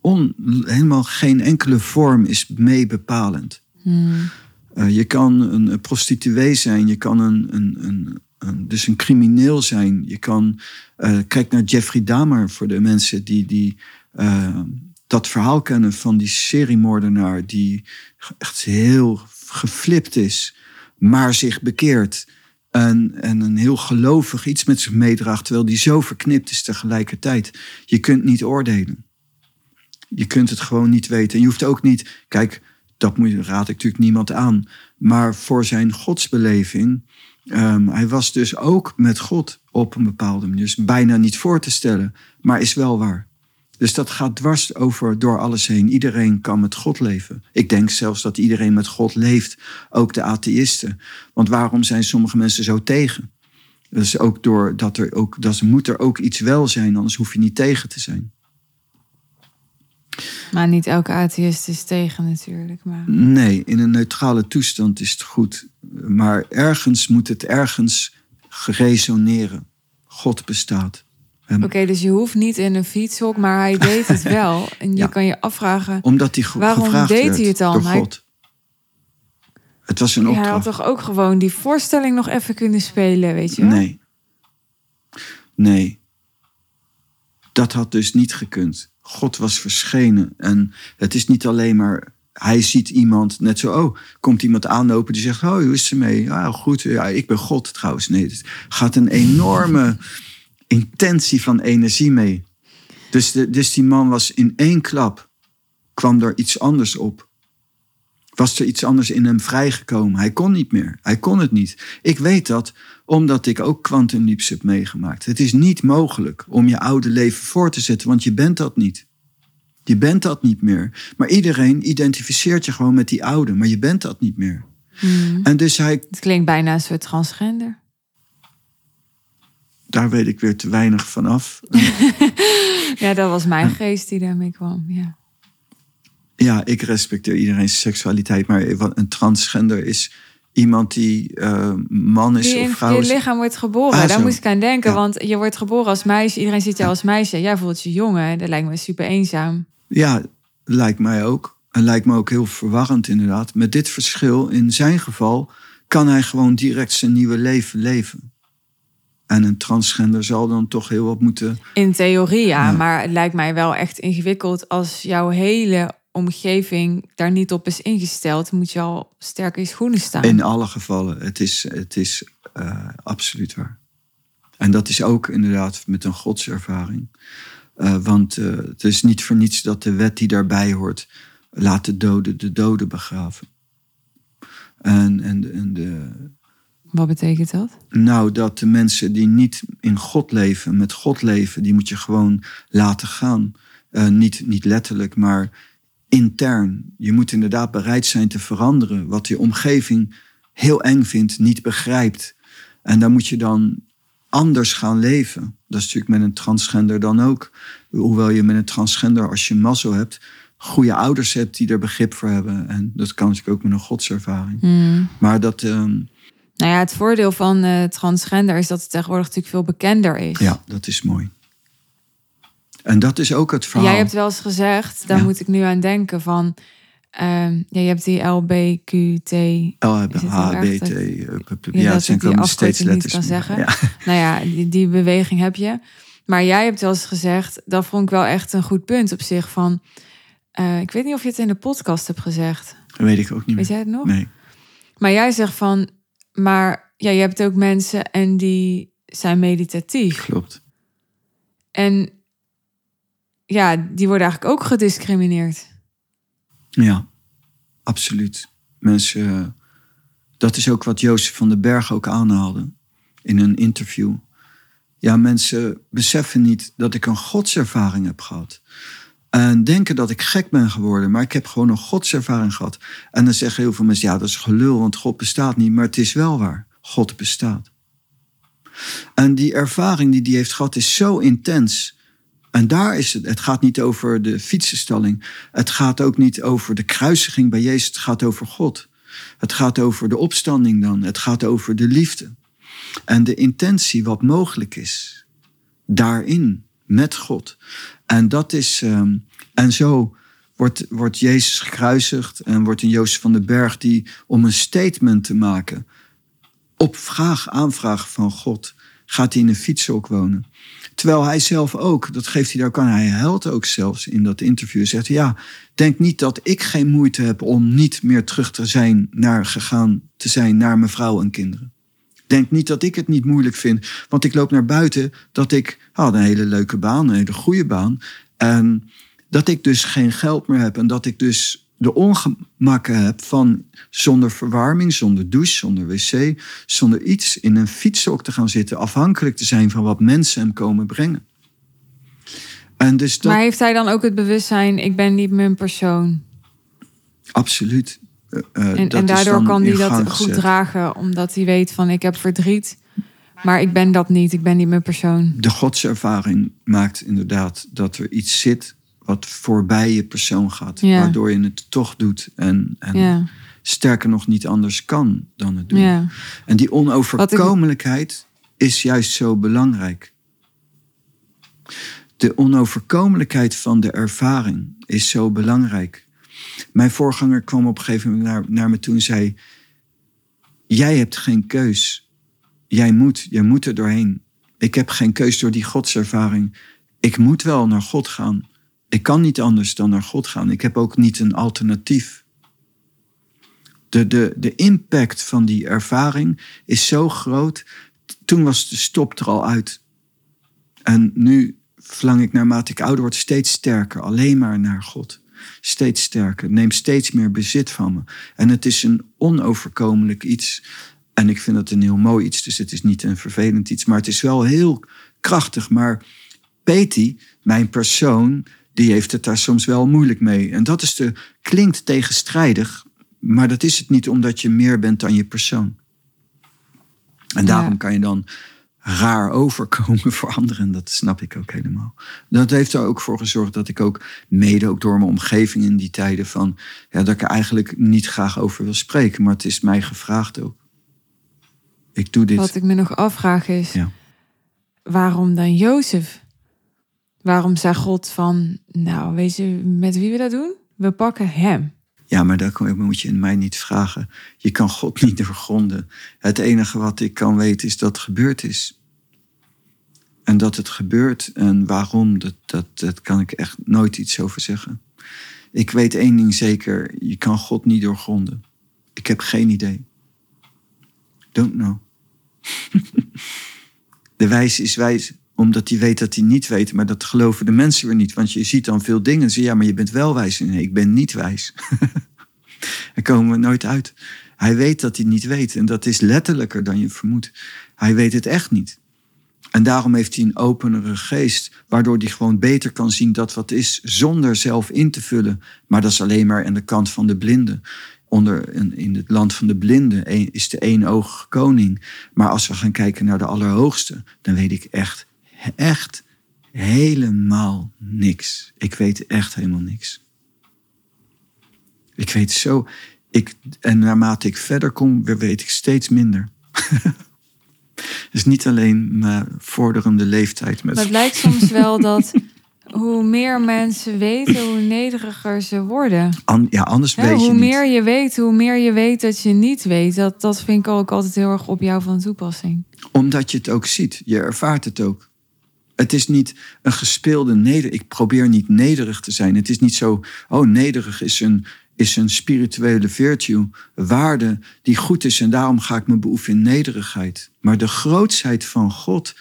on- helemaal geen enkele vorm is mee bepalend. Hmm. Eh, je kan een, een prostituee zijn, je kan een, een, een, een- dus een crimineel zijn. Je kan, eh, kijk naar Jeffrey Dahmer voor de mensen die, die eh, dat verhaal kennen van die seriemoordenaar die echt heel geflipt is, maar zich bekeert. En, en een heel gelovig iets met zich meedraagt, terwijl die zo verknipt is tegelijkertijd. Je kunt niet oordelen. Je kunt het gewoon niet weten. En je hoeft ook niet, kijk, dat moet, raad ik natuurlijk niemand aan. Maar voor zijn godsbeleving, ehm, hij was dus ook met God op een bepaalde manier. Dus bijna niet voor te stellen, maar is wel waar. Dus dat gaat dwars over door alles heen. Iedereen kan met God leven. Ik denk zelfs dat iedereen met God leeft, ook de atheïsten. Want waarom zijn sommige mensen zo tegen? Dat is ook door dat er ook, dat moet er ook iets wel zijn, anders hoef je niet tegen te zijn. Maar niet elke atheïst is tegen natuurlijk. Maar... Nee, in een neutrale toestand is het goed. Maar ergens moet het ergens geresoneren. God bestaat. Oké, dus je hoeft niet in een fietshok, maar hij deed het wel. En je Ja. kan je afvragen, Omdat hij Waarom gevraagd deed werd hij het dan? Hij-. Het was een hij had opdracht. toch ook gewoon die voorstelling nog even kunnen spelen, weet je wel? Nee. Nee. Dat had dus niet gekund. God was verschenen. En het is niet alleen maar. Hij ziet iemand net zo. Oh, komt iemand aanlopen die zegt: Oh, hoe is ze mee? Ja, goed. Ja, ik ben God trouwens. Nee, het gaat een enorme intentie van energie mee. Dus, de, dus die man was in één klap. kwam er iets anders op. Was er iets anders in hem vrijgekomen? Hij kon niet meer. Hij kon het niet. Ik weet dat omdat ik ook quantum leaps heb meegemaakt. Het is niet mogelijk om je oude leven voor te zetten, want je bent dat niet. Je bent dat niet meer. Maar iedereen identificeert je gewoon met die oude, maar je bent dat niet meer. Hmm. En dus hij, Het klinkt bijna een soort transgender. Daar weet ik weer te weinig van af. Ja, dat was mijn geest die daarmee kwam. Ja. Ja, ik respecteer iedereen's seksualiteit, maar een transgender is iemand die eh, man is Die of vrouw is. lichaam wordt geboren. Ah, Daar moest ik aan denken. Ja. Want je wordt geboren als meisje. Iedereen ziet jou als meisje. Jij voelt je jongen. Dat lijkt me super eenzaam. Ja, lijkt mij ook. En lijkt me ook heel verwarrend inderdaad. Met dit verschil, in zijn geval, kan hij gewoon direct zijn nieuwe leven leven. En een transgender zal dan toch heel wat moeten. In theorie ja, Ja. maar het lijkt mij wel echt ingewikkeld als jouw hele omgeving daar niet op is ingesteld. Moet je al sterk in schoenen staan. In alle gevallen, het is, het is eh, absoluut waar. En dat is ook inderdaad met een godservaring. Eh, want eh, het is niet voor niets dat de wet die daarbij hoort, laat de doden de doden begraven. En, en, en de, Wat betekent dat? Nou, dat de mensen die niet in God leven, met God leven, die moet je gewoon laten gaan. Eh, niet, niet letterlijk, maar intern. Je moet inderdaad bereid zijn te veranderen. Wat je omgeving heel eng vindt, niet begrijpt. En dan moet je dan anders gaan leven. Dat is natuurlijk met een transgender dan ook. Hoewel je met een transgender, als je mazzel hebt, goede ouders hebt die er begrip voor hebben. En dat kan natuurlijk ook met een godservaring. Hmm. Maar dat, ehm, Nou ja, het voordeel van eh, transgender is dat het tegenwoordig natuurlijk veel bekender is. Ja, dat is mooi. En dat is ook het verhaal. Jij hebt wel eens gezegd, daar Ja. moet ik nu aan denken van. ehm, ja, je hebt die LBQT. LHBT, Ja, dat zijn komen steeds letters. kan zeggen. Ja. Nou ja, die, die beweging heb je. Maar jij hebt wel eens gezegd, dat vond ik wel echt een goed punt op zich van. eh, ik weet niet of je het in de podcast hebt gezegd. Dat weet ik ook niet Weet meer. jij het nog? Nee. Maar jij zegt van, maar ja, je hebt ook mensen en die zijn meditatief. Klopt. En ja, die worden eigenlijk ook gediscrimineerd. Ja, absoluut. Mensen, dat is ook wat Jozef van den Berg ook aanhaalde in een interview. Ja, mensen beseffen niet dat ik een godservaring heb gehad. En denken dat ik gek ben geworden, maar ik heb gewoon een godservaring gehad. En dan zeggen heel veel mensen, ja, dat is gelul, want God bestaat niet. Maar het is wel waar, God bestaat. En die ervaring die die heeft gehad is zo intens. En daar is het. Het gaat niet over de fietsenstalling. Het gaat ook niet over de kruisiging bij Jezus. Het gaat over God. Het gaat over de opstanding dan. Het gaat over de liefde. En de intentie wat mogelijk is. Daarin, met God. En dat is. ehm, en zo wordt, wordt Jezus gekruisigd. En wordt een Jozef van den Berg die om een statement te maken. Op vraag, aanvraag van God. Gaat hij in een fietshok wonen. Terwijl hij zelf ook, dat geeft hij daar ook aan, hij huilt ook zelfs in dat interview. Zegt hij, ja, denk niet dat ik geen moeite heb om niet meer terug te zijn naar gegaan te zijn naar mijn vrouw en kinderen. Denk niet dat ik het niet moeilijk vind, want ik loop naar buiten dat ik had een hele leuke baan, een hele goede baan. En dat ik dus geen geld meer heb en dat ik dus de ongemakken heb van zonder verwarming, zonder douche, zonder wc, zonder iets in een fietshok te gaan zitten, afhankelijk te zijn van wat mensen hem komen brengen. En dus dat, Maar heeft hij dan ook het bewustzijn, ik ben niet mijn persoon? absoluut. Eh, eh, En, en daardoor kan hij in dat goed dragen, omdat hij weet van ik heb verdriet, maar ik ben dat niet, ik ben niet mijn persoon. De godservaring maakt inderdaad dat er iets zit wat voorbij je persoon gaat, Ja. waardoor je het toch doet en, en Ja, sterker nog niet anders kan dan het doen. ja, En die onoverkomelijkheid is juist zo belangrijk. De onoverkomelijkheid van de ervaring is zo belangrijk. Mijn voorganger kwam op een gegeven moment naar, naar me toe en zei: Jij hebt geen keus. Jij moet, jij moet er doorheen. Ik heb geen keus door die godservaring. Ik moet wel naar God gaan. Ik kan niet anders dan naar God gaan. Ik heb ook niet een alternatief. De, de, de impact van die ervaring is zo groot. Toen was de stop er al uit. En nu verlang ik naarmate ik ouder word steeds sterker. Alleen maar naar God. Steeds sterker. Neem steeds meer bezit van me. En het is een onoverkomelijk iets. En ik vind het een heel mooi iets. Dus het is niet een vervelend iets. Maar het is wel heel krachtig. Maar Peti, mijn persoon, die heeft het daar soms wel moeilijk mee. En dat is de, klinkt tegenstrijdig. Maar dat is het niet omdat je meer bent dan je persoon. En daarom Ja. kan je dan raar overkomen voor anderen. Dat snap ik ook helemaal. Dat heeft er ook voor gezorgd dat ik ook, mede ook door mijn omgeving in die tijden van, ja, dat ik er eigenlijk niet graag over wil spreken. Maar het is mij gevraagd ook. Ik doe dit. Wat ik me nog afvraag is, Ja. waarom dan Jozef? Waarom zei God van, nou, weet je met wie we dat doen? We pakken hem. Ja, maar dat moet je in mij niet vragen. Je kan God niet doorgronden. Het enige wat ik kan weten is dat het gebeurd is. En dat het gebeurt en waarom, dat, dat, dat kan ik echt nooit iets over zeggen. Ik weet één ding zeker, je kan God niet doorgronden. Ik heb geen idee. Don't know. De wijs is wijs omdat hij weet dat hij niet weet, maar dat geloven de mensen weer niet. Want je ziet dan veel dingen en ze ja, maar je bent wel wijs. Nee, ik ben niet wijs. Daar komen we nooit uit. Hij weet dat hij niet weet en dat is letterlijker dan je vermoedt. Hij weet het echt niet. En daarom heeft hij een openere geest, waardoor hij gewoon beter kan zien dat wat is, zonder zelf in te vullen. Maar dat is alleen maar aan de kant van de blinden. Onder, in, het land van de blinden is de eenoogige koning. Maar als we gaan kijken naar de Allerhoogste, dan weet ik echt, echt helemaal niks. Ik weet echt helemaal niks. Ik weet zo. Ik, en naarmate ik verder kom, weet ik steeds minder. dus niet alleen mijn vorderende leeftijd. Met Maar het lijkt soms wel dat hoe meer mensen weten, hoe nederiger ze worden. An- ja, anders weet je hoe niet. meer je weet, hoe meer je weet dat je niet weet. Dat, dat vind ik ook altijd heel erg op jou van toepassing. Omdat je het ook ziet. Je ervaart het ook. Het is niet een gespeelde neder. Ik probeer niet nederig te zijn. Het is niet zo. Oh, nederig is een, is een spirituele virtue, waarde die goed is en daarom ga ik me beoefenen in nederigheid. Maar de grootsheid van God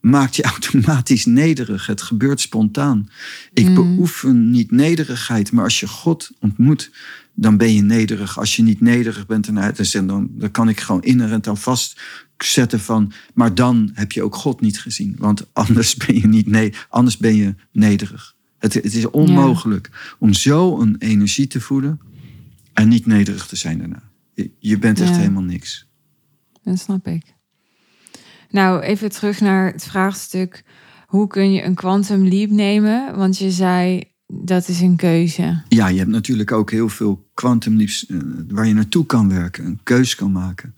maakt je automatisch nederig. Het gebeurt spontaan. Ik beoefen niet nederigheid, maar als je God ontmoet, dan ben je nederig. Als je niet nederig bent, dan, dan, dan kan ik gewoon inherent aan vastzetten van, maar dan heb je ook God niet gezien. Want anders ben je, niet, nee, anders ben je nederig. Het, het is onmogelijk om zo een energie te voelen en niet nederig te zijn daarna. Je, bent echt helemaal niks. Dat snap ik. Nou, even terug naar het vraagstuk. Hoe kun je een quantum leap nemen? Want je zei dat is een keuze. Ja, je hebt natuurlijk ook heel veel quantum leaps eh, waar je naartoe kan werken, een keuze kan maken.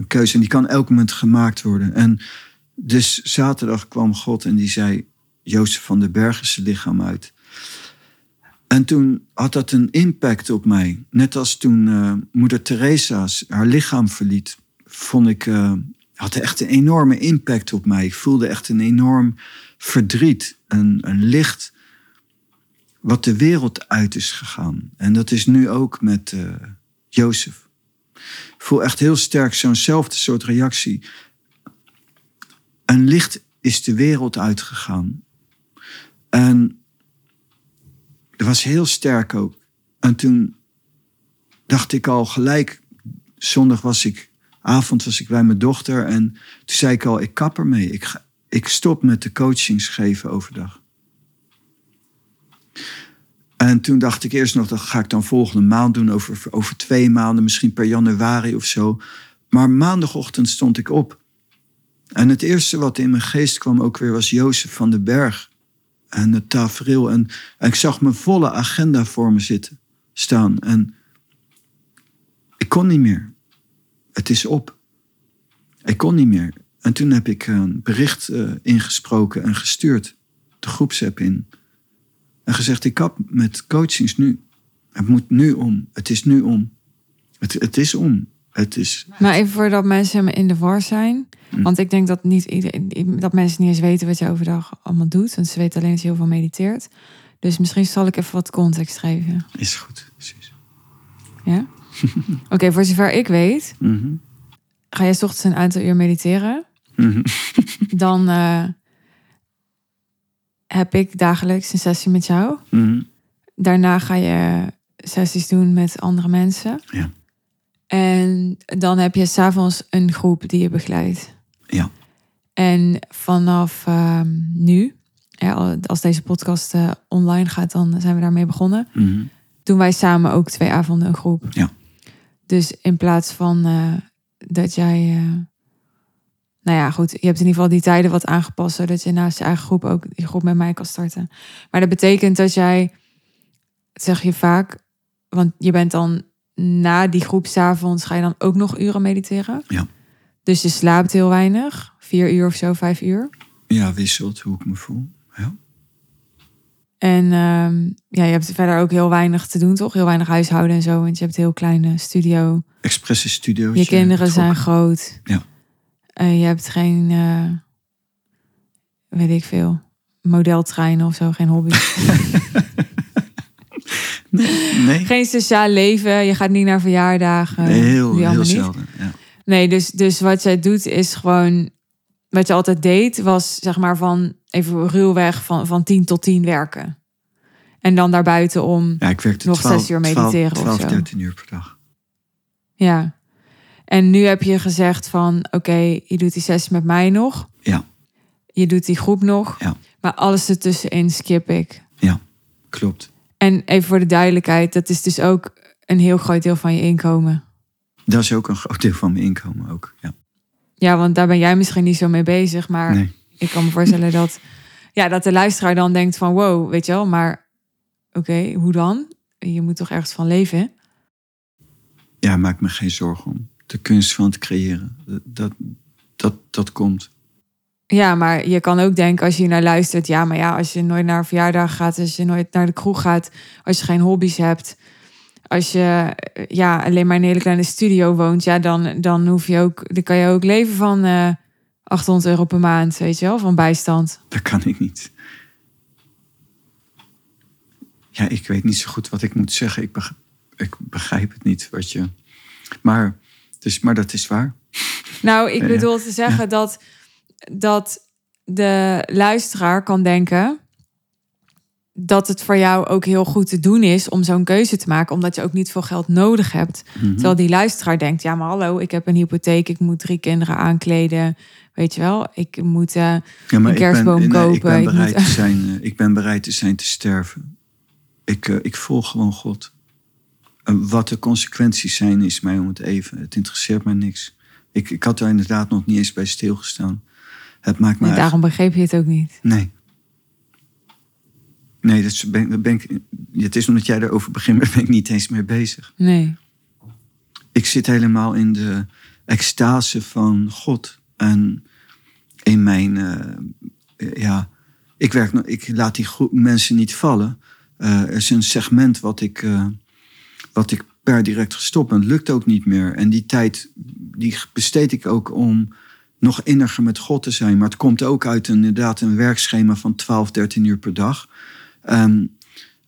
Een keuze en die kan elk moment gemaakt worden. En dus zaterdag kwam God en die zei: Jozef van den zijn lichaam uit. En toen had dat een impact op mij. Net als toen uh, moeder Teresa's haar lichaam verliet, vond ik, uh, had echt een enorme impact op mij. Ik voelde echt een enorm verdriet, een, een licht wat de wereld uit is gegaan. En dat is nu ook met uh, Jozef. Voel echt heel sterk zo'nzelfde soort reactie. Een licht is de wereld uitgegaan. En dat was heel sterk ook. En toen dacht ik al gelijk, zondag was ik, avond was ik bij mijn dochter. En toen zei ik al, ik kap ermee. Ik, ik stop met de coachings geven overdag. En toen dacht ik eerst nog, dat ga ik dan volgende maand doen, over, over twee maanden, misschien per januari of zo. Maar maandagochtend stond ik op. En het eerste wat in mijn geest kwam ook weer was Jozef van den Berg. En het tafereel. En, en ik zag mijn volle agenda voor me zitten, staan. En ik kon niet meer. Het is op. Ik kon niet meer. En toen heb ik een bericht uh, ingesproken en gestuurd. De groepsapp in. En gezegd, ik kap met coachings nu. Het moet nu om. Het is nu om. Het, het is om. Het is... Maar even voordat mensen in de war zijn. Hm. Want ik denk dat, niet iedereen, dat mensen niet eens weten wat je overdag allemaal doet. Want ze weten alleen dat je heel veel mediteert. Dus misschien zal ik even wat context geven. Is goed, precies. Ja? Oké, voor zover ik weet, mhm. ga je s ochtends een aantal uur mediteren. Mhm. Dan uh, heb ik dagelijks een sessie met jou. Mhm. Daarna ga je sessies doen met andere mensen. Ja. En dan heb je s'avonds een groep die je begeleidt. Ja. En vanaf uh, nu, ja, als deze podcast uh, online gaat, dan zijn we daarmee begonnen. Mhm. Doen wij samen ook twee avonden een groep. Ja. Dus in plaats van uh, dat jij. Nou ja, goed. Je hebt in ieder geval die tijden wat aangepast. Zodat je naast je eigen groep ook die groep met mij kan starten. Maar dat betekent dat jij. Dat zeg je vaak. Want je bent dan na die groep s'avonds. Ga je dan ook nog uren mediteren? Ja. Dus je slaapt heel weinig. Vier uur of zo, vijf uur. Ja, wisselt hoe ik me voel. Ja. En um, ja, je hebt verder ook heel weinig te doen, toch? Heel weinig huishouden en zo. Want je hebt een heel kleine studio. Expresse studio. Je kinderen zijn groot. Ja. Uh, je hebt geen, uh, weet ik veel, modeltreinen of zo. Geen hobby. nee, nee, Geen sociaal leven. Je gaat niet naar verjaardagen. Nee, heel, heel zelden. Ja. Nee, dus, dus wat jij doet is gewoon... Wat je altijd deed, was zeg maar van... Even ruwweg van, van 10 tot 10 werken. En dan daarbuiten om ja, ik werkte nog 12, zes uur mediteren 12, 12 of zo. 13 uur per dag. Ja. En nu heb je gezegd van... Oké, je doet die sessie met mij nog. Ja. Je doet die groep nog. Ja. Maar alles ertussenin skip ik. Ja, klopt. En even voor de duidelijkheid, dat is dus ook een heel groot deel van je inkomen. Dat is ook een groot deel van mijn inkomen ook, ja. Ja, want daar ben jij misschien niet zo mee bezig, maar Nee. ik kan me voorstellen dat, ja, dat de luisteraar dan denkt van wow, weet je wel, maar oké, hoe dan? Je moet toch ergens van leven? hè? Ja, maak me geen zorgen om. De kunst van het creëren, dat, dat, dat, komt. Ja, maar je kan ook denken als je naar luistert, ja, maar ja, als je nooit naar een verjaardag gaat, als je nooit naar de kroeg gaat, als je geen hobby's hebt, als je eh, ja, alleen maar in een hele kleine studio woont, ja, dan, dan hoef je ook, dan kan je ook leven van eh 800 euro per maand, weet je wel, van bijstand. Dat kan ik niet. Ja, ik weet niet zo goed wat ik moet zeggen. Ik begrijp, ik begrijp het niet wat je. Maar, dus, maar dat is waar. Nou, ik bedoel te zeggen dat, dat de luisteraar kan denken dat het voor jou ook heel goed te doen is om zo'n keuze te maken, omdat je ook niet veel geld nodig hebt. Mhm. Terwijl die luisteraar denkt: ja, maar hallo, ik heb een hypotheek, ik moet drie kinderen aankleden. Weet je wel, ik moet. eh, Ja, maar een kerstboom ik ben, nee, ik kopen, ben ik bereid moet- te zijn. eh, ik ben bereid te zijn te sterven. Ik, eh, ik volg gewoon God. Wat de consequenties zijn, is mij om het even. Het interesseert mij niks. Ik, ik had daar inderdaad nog niet eens bij stilgestaan. Het maakt me nee, daarom begreep je het ook niet. Nee. Nee, dat ben, ik, het is omdat jij erover begint, maar ben ik niet eens mee bezig. Nee. Ik zit helemaal in de extase van God. En in mijn, eh, ja, ik, werk, ik laat die mensen niet vallen. Eh, er is een segment wat ik, eh, wat ik per direct gestopt ben. Lukt ook niet meer. En die tijd die besteed ik ook om nog inniger met God te zijn. Maar het komt ook uit een, inderdaad een werkschema van 12, 13 uur per dag. Ehm,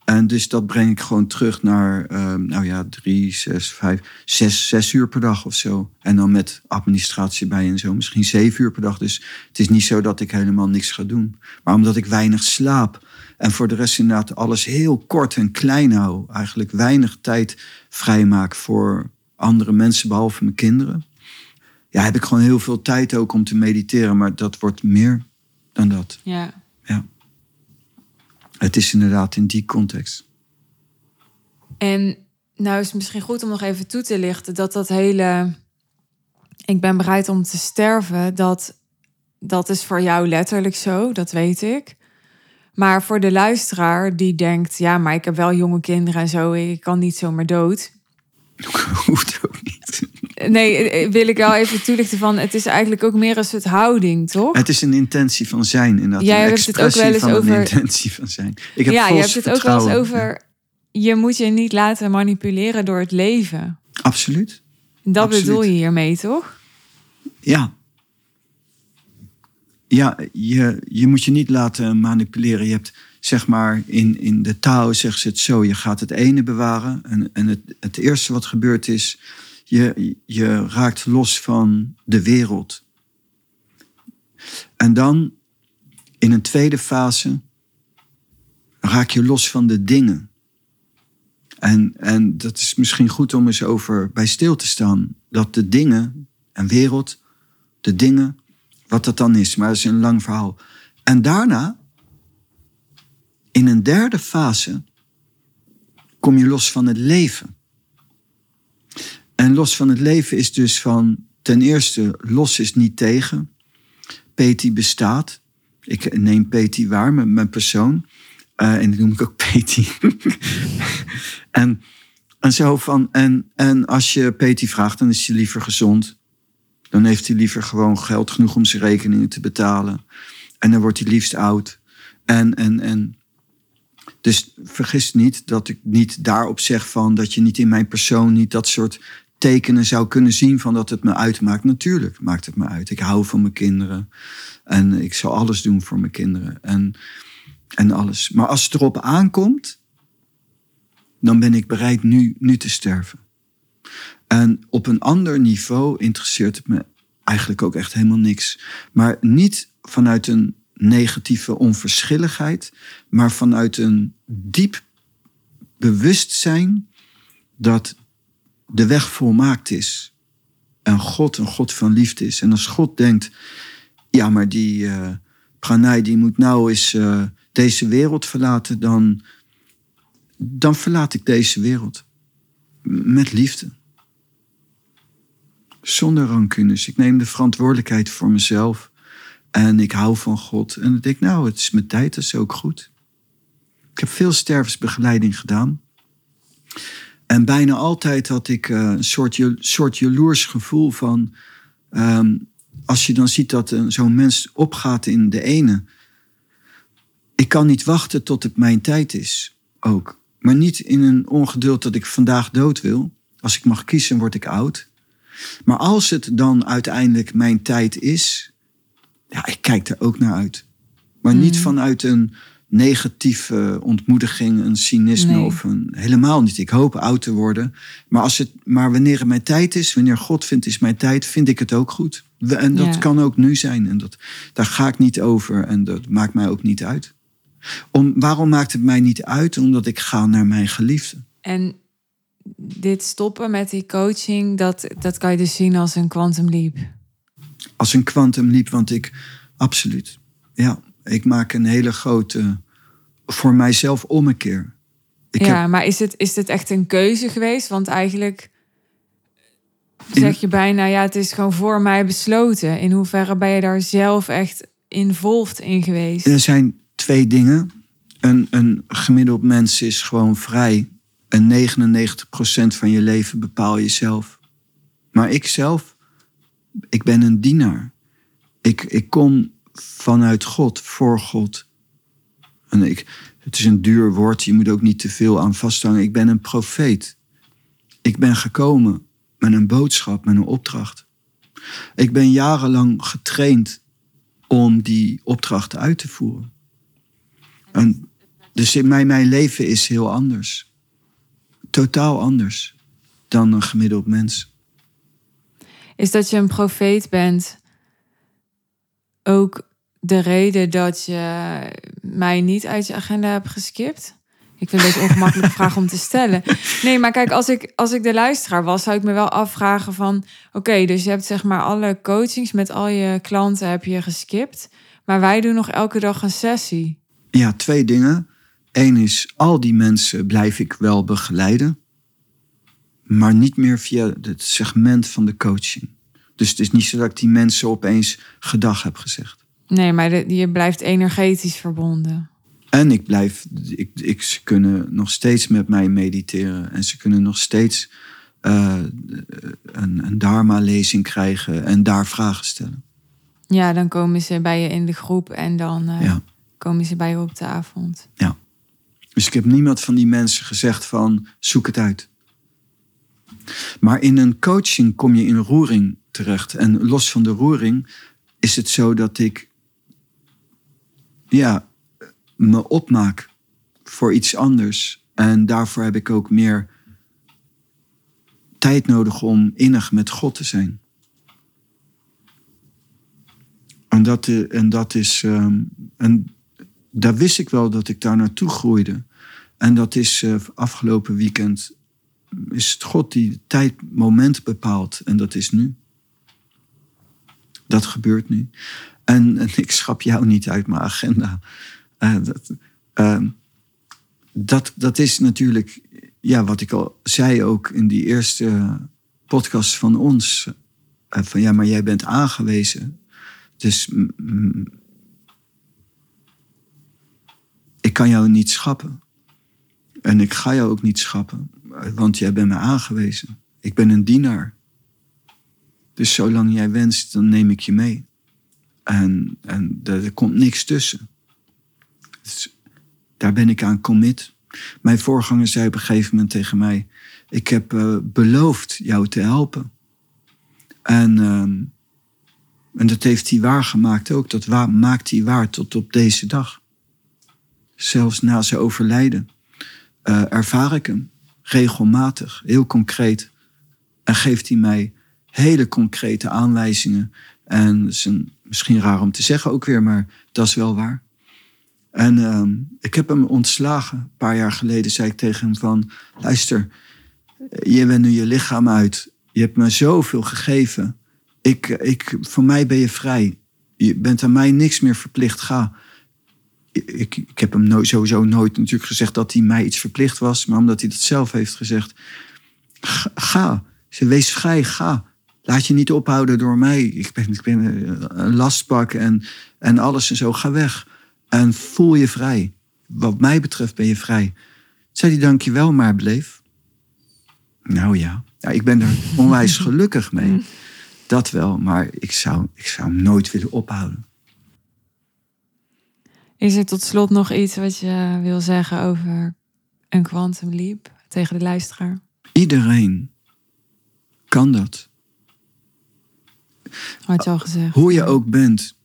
en dus dat breng ik gewoon terug naar, ehm, nou ja, drie, zes, vijf, zes, zes uur per dag of zo. En dan met administratie bij en zo, misschien zeven uur per dag. Dus het is niet zo dat ik helemaal niks ga doen. Maar omdat ik weinig slaap en voor de rest inderdaad alles heel kort en klein hou. Eigenlijk weinig tijd vrijmaak voor andere mensen, behalve mijn kinderen. Ja, heb ik gewoon heel veel tijd ook om te mediteren. Maar dat wordt meer dan dat. Ja. Het is inderdaad in die context. En nou is het misschien goed om nog even toe te lichten dat dat hele. Ik ben bereid om te sterven. Dat, dat is voor jou letterlijk zo, dat weet ik. Maar voor de luisteraar die denkt: ja, maar ik heb wel jonge kinderen en zo, ik kan niet zomaar dood. Hoeft ook niet. Nee, eh, wil ik wel even toelichten van: het is eigenlijk ook meer een soort houding, toch? Het is een intentie van zijn, inderdaad. Jij hebt het ook wel eens een over- intentie van zijn. Ik heb ja, je hebt het ook wel eens over. Je moet je niet laten manipuleren door het leven. Absoluut. Dat Absoluut. bedoel je hiermee, toch? Ja. Ja, je, je moet je niet laten manipuleren. Je hebt, zeg maar, in, in de taal zeggen ze het zo. Je gaat het ene bewaren. En, en het, het eerste wat gebeurt is... Je, je raakt los van de wereld. En dan, in een tweede fase... raak je los van de dingen. En, en dat is misschien goed om eens over bij stil te staan. Dat de dingen en wereld, de dingen, wat dat dan is. Maar dat is een lang verhaal. En daarna, in een derde fase, kom je los van het leven. En los van het leven is dus van, ten eerste, los is niet tegen. Peti bestaat. Ik neem Peti waar, mijn, mijn persoon. Eh, en die noem ik ook Peti. en, en zo van, en, en als je Peti vraagt, dan is hij liever gezond. Dan heeft hij liever gewoon geld genoeg om zijn rekeningen te betalen. En dan wordt hij liefst oud. En, en, en. Dus vergis niet dat ik niet daarop zeg van dat je niet in mijn persoon niet dat soort tekenen zou kunnen zien van dat het me uitmaakt. Natuurlijk maakt het me uit. Ik hou van mijn kinderen. En ik zal alles doen voor mijn kinderen. En, en alles. Maar als het erop aankomt, dan ben ik bereid nu, nu te sterven. En op een ander niveau interesseert het me eigenlijk ook echt helemaal niks. Maar niet vanuit een negatieve onverschilligheid, maar vanuit een diep bewustzijn dat de weg volmaakt is. En God een God van liefde is. En als God denkt, ja, maar die Pranay die moet nou eens eh, deze wereld verlaten, dan, dan verlaat ik deze wereld. Met liefde. Zonder rancunes. Ik neem de verantwoordelijkheid voor mezelf. En ik hou van God. En dan denk ik, nou, het is mijn tijd, dat is ook goed. Ik heb veel stervensbegeleiding gedaan. En bijna altijd had ik eh, een soort, soort jaloers gevoel van... ehm, als je dan ziet dat zo'n mens opgaat in de ene... Ik kan niet wachten tot het mijn tijd is, ook. Maar niet in een ongeduld dat ik vandaag dood wil. Als ik mag kiezen, word ik oud. Maar als het dan uiteindelijk mijn tijd is, ja, ik kijk er ook naar uit. Maar niet vanuit een negatieve ontmoediging, een cynisme Nee. of een helemaal niet. Ik hoop oud te worden. Maar, als het, maar wanneer het mijn tijd is, wanneer God vindt is mijn tijd, vind ik het ook goed. En dat Ja. kan ook nu zijn. En dat, daar ga ik niet over en dat maakt mij ook niet uit. Om, waarom maakt het mij niet uit? Omdat ik ga naar mijn geliefde. En dit stoppen met die coaching, dat, dat kan je dus zien als een quantum leap. Als een quantum leap, want ik, absoluut. Ja, ik maak een hele grote, voor mijzelf ommekeer. Ik ja, heb, maar is het, is het echt een keuze geweest? Want eigenlijk zeg je bijna, ja, het is gewoon voor mij besloten. In hoeverre ben je daar zelf echt involved in geweest? Er zijn twee dingen. Een, een gemiddeld mens is gewoon vrij. En 99% van je leven bepaal je zelf. Maar ik zelf, ik ben een dienaar. Ik, ik kom vanuit God, voor God. En ik, het is een duur woord, je moet ook niet te veel aan vasthangen. Ik ben een profeet. Ik ben gekomen met een boodschap, met een opdracht. Ik ben jarenlang getraind om die opdracht uit te voeren. En dus in mijn, mijn leven is heel anders. Totaal anders dan een gemiddeld mens. Is dat je een profeet bent ook de reden dat je mij niet uit je agenda hebt geskipt? Ik vind het een ongemakkelijke vraag om te stellen. Nee, maar kijk, als ik, als ik de luisteraar was, zou ik me wel afvragen van... Oké, dus je hebt zeg maar alle coachings met al je klanten heb je geskipt. Maar wij doen nog elke dag een sessie. Ja, twee dingen. Eén is, al die mensen blijf ik wel begeleiden. Maar niet meer via het segment van de coaching. Dus het is niet zo dat ik die mensen opeens gedag heb gezegd. Nee, maar de- je blijft energetisch verbonden. En ik blijf, ik, ik, ze kunnen nog steeds met mij mediteren. En ze kunnen nog steeds eh, een, een Dharma-lezing krijgen en daar vragen stellen. Ja, dan komen ze bij je in de groep en dan eh, Ja. komen ze bij je op de avond. Dus ik heb niemand van die mensen gezegd van zoek het uit. Maar in een coaching kom je in roering terecht. En los van de roering is het zo dat ik ja, me opmaak voor iets anders. En daarvoor heb ik ook meer tijd nodig om innig met God te zijn. En dat, eh, en dat is. ehm, en daar wist ik wel dat ik daar naartoe groeide. En dat is eh, afgelopen weekend. Is het God die tijd, moment bepaalt. En dat is nu. Dat gebeurt nu. En, ik schap jou niet uit mijn agenda. Eh, dat, ehm, dat, dat is natuurlijk, ja, wat ik al zei ook in die eerste podcast van ons. Eh, van ja, maar jij bent aangewezen. Dus ik kan jou niet schappen. En ik ga jou ook niet schappen, want jij bent me aangewezen. Ik ben een dienaar. Dus zolang jij wenst, dan neem ik je mee. En, en er, komt niks tussen. Dus daar ben ik aan commit. Mijn voorganger zei op een gegeven moment tegen mij: Ik heb eh, beloofd jou te helpen. En, ehm, en dat heeft hij waargemaakt ook. Dat maakt hij waar tot op deze dag. Zelfs na zijn overlijden eh, ervaar ik hem regelmatig, heel concreet. En geeft hij mij hele concrete aanwijzingen. En is een, misschien raar om te zeggen ook weer, maar dat is wel waar. En ehm, ik heb hem ontslagen. Een paar jaar geleden zei ik tegen hem van... luister, je bent nu je lichaam uit. Je hebt me zoveel gegeven. Ik, ik, voor mij ben je vrij. Je bent aan mij niks meer verplicht. Ga. Ik, ik heb hem nooit, sowieso nooit natuurlijk gezegd dat hij mij iets verplicht was. Maar omdat hij dat zelf heeft gezegd. Ga. ga. Ze wees vrij, ga. Laat je niet ophouden door mij. Ik ben, ik ben een lastpak en, en alles en zo. Ga weg. En voel je vrij. Wat mij betreft ben je vrij. Zei hij dankjewel, maar bleef. Nou ja. ja, ik ben er onwijs gelukkig mee. Dat wel, maar ik zou, ik zou hem nooit willen ophouden. Is er tot slot nog iets wat je wil zeggen over een quantum leap tegen de luisteraar? Iedereen kan dat. Had je al gezegd. Hoe je ook bent,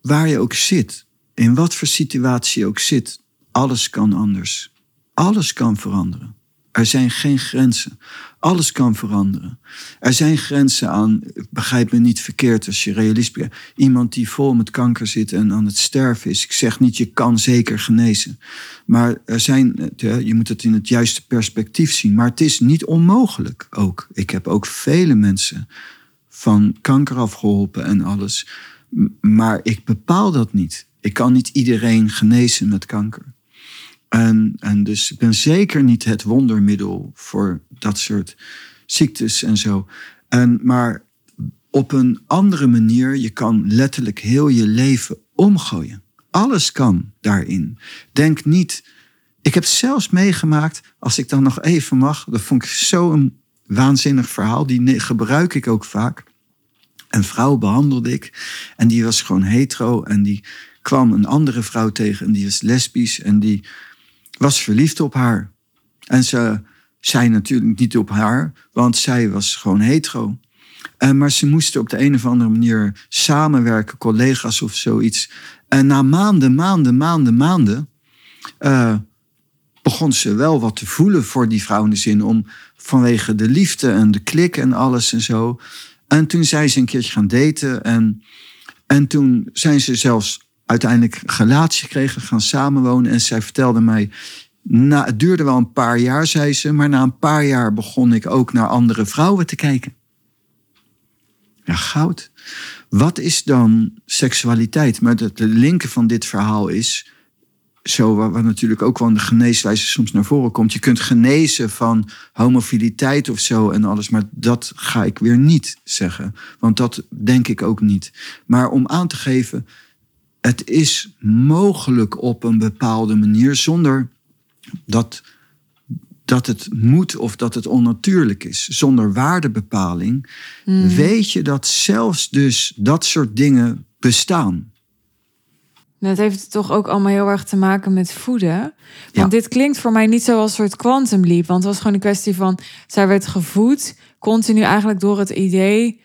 waar je ook zit. in wat voor situatie je ook zit, alles kan anders. Alles kan veranderen. Er zijn geen grenzen. Alles kan veranderen. Er zijn grenzen aan, begrijp me niet verkeerd als je realist bent. Iemand die vol met kanker zit en aan het sterven is. Ik zeg niet, je kan zeker genezen. Maar er zijn, je moet het in het juiste perspectief zien. Maar het is niet onmogelijk ook. Ik heb ook vele mensen van kanker afgeholpen en alles. Maar ik bepaal dat niet. Ik kan niet iedereen genezen met kanker. En, en dus ik ben zeker niet het wondermiddel voor dat soort ziektes en zo. En, maar op een andere manier, je kan letterlijk heel je leven omgooien. Alles kan daarin. Denk niet. Ik heb zelfs meegemaakt, als ik dan nog even mag, dat vond ik zo'n waanzinnig verhaal, die gebruik ik ook vaak. Een vrouw behandelde ik en die was gewoon hetero en die kwam een andere vrouw tegen en die was lesbisch en die was verliefd op haar. En ze zei natuurlijk niet op haar, want zij was gewoon hetero. Uh, maar ze moesten op de een of andere manier samenwerken, collega's of zoiets. En na maanden, maanden, maanden, maanden. Uh, begon ze wel wat te voelen voor die vrouw in de zin om vanwege de liefde en de klik en alles en zo. En toen zijn ze een keertje gaan daten en, en toen zijn ze zelfs uiteindelijk relatie gekregen, gaan samenwonen. En zij vertelde mij, na, het duurde wel een paar jaar, zei ze, maar na een paar jaar begon ik ook naar andere vrouwen te kijken. Ja, goud. Wat is dan seksualiteit? Maar het linker van dit verhaal is, zo waar, natuurlijk ook wel de geneeswijze soms naar voren komt. Je kunt genezen van homofiliteit of zo en alles, maar dat ga ik weer niet zeggen. Want dat denk ik ook niet. Maar om aan te geven, het is mogelijk op een bepaalde manier zonder dat, dat het moet of dat het onnatuurlijk is. Zonder waardebepaling hmm. weet je dat zelfs dus dat soort dingen bestaan. Dat heeft toch ook allemaal heel erg te maken met voeden. Want dit klinkt voor mij niet zo als een soort quantum leap. Want het was gewoon een kwestie van... zij werd gevoed, continu eigenlijk door het idee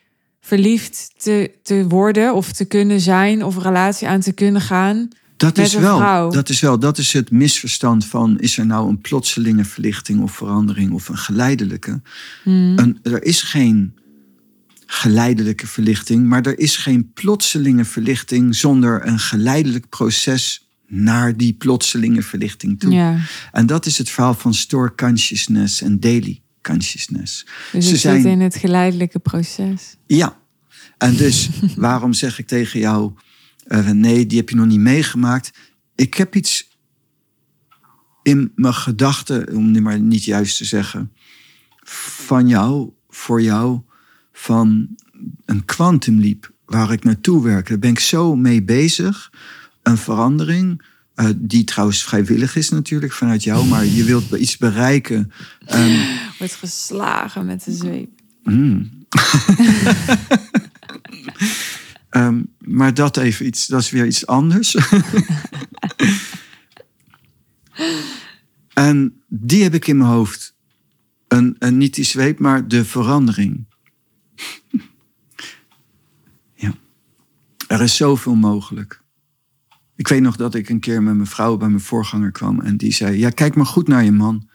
verliefd te, te worden of te kunnen zijn of een relatie aan te kunnen gaan. Dat is, wel, dat is wel, dat is het misverstand van is er nou een plotselinge verlichting of verandering of een geleidelijke. Hmm. Een, er is geen geleidelijke verlichting, maar er is geen plotselinge verlichting zonder een geleidelijk proces naar die plotselinge verlichting toe. Ja. En dat is het verhaal van store consciousness en daily consciousness. Dus Ze zijn in het geleidelijke proces. Ja. En dus waarom zeg ik tegen jou, uh, nee, die heb je nog niet meegemaakt. Ik heb iets in mijn gedachten, om nu maar niet juist te zeggen, van jou, voor jou, van een quantum leap waar ik naartoe werk. Daar ben ik zo mee bezig. Een verandering uh, die trouwens vrijwillig is natuurlijk vanuit jou, maar je wilt iets bereiken. Um, Wordt geslagen met de zweep. Mm. um, maar dat even iets, dat is weer iets anders. en die heb ik in mijn hoofd. Een, een, niet die zweep, maar de verandering. ja. Er is zoveel mogelijk. Ik weet nog dat ik een keer met mijn vrouw bij mijn voorganger kwam en die zei: Ja, kijk maar goed naar je man.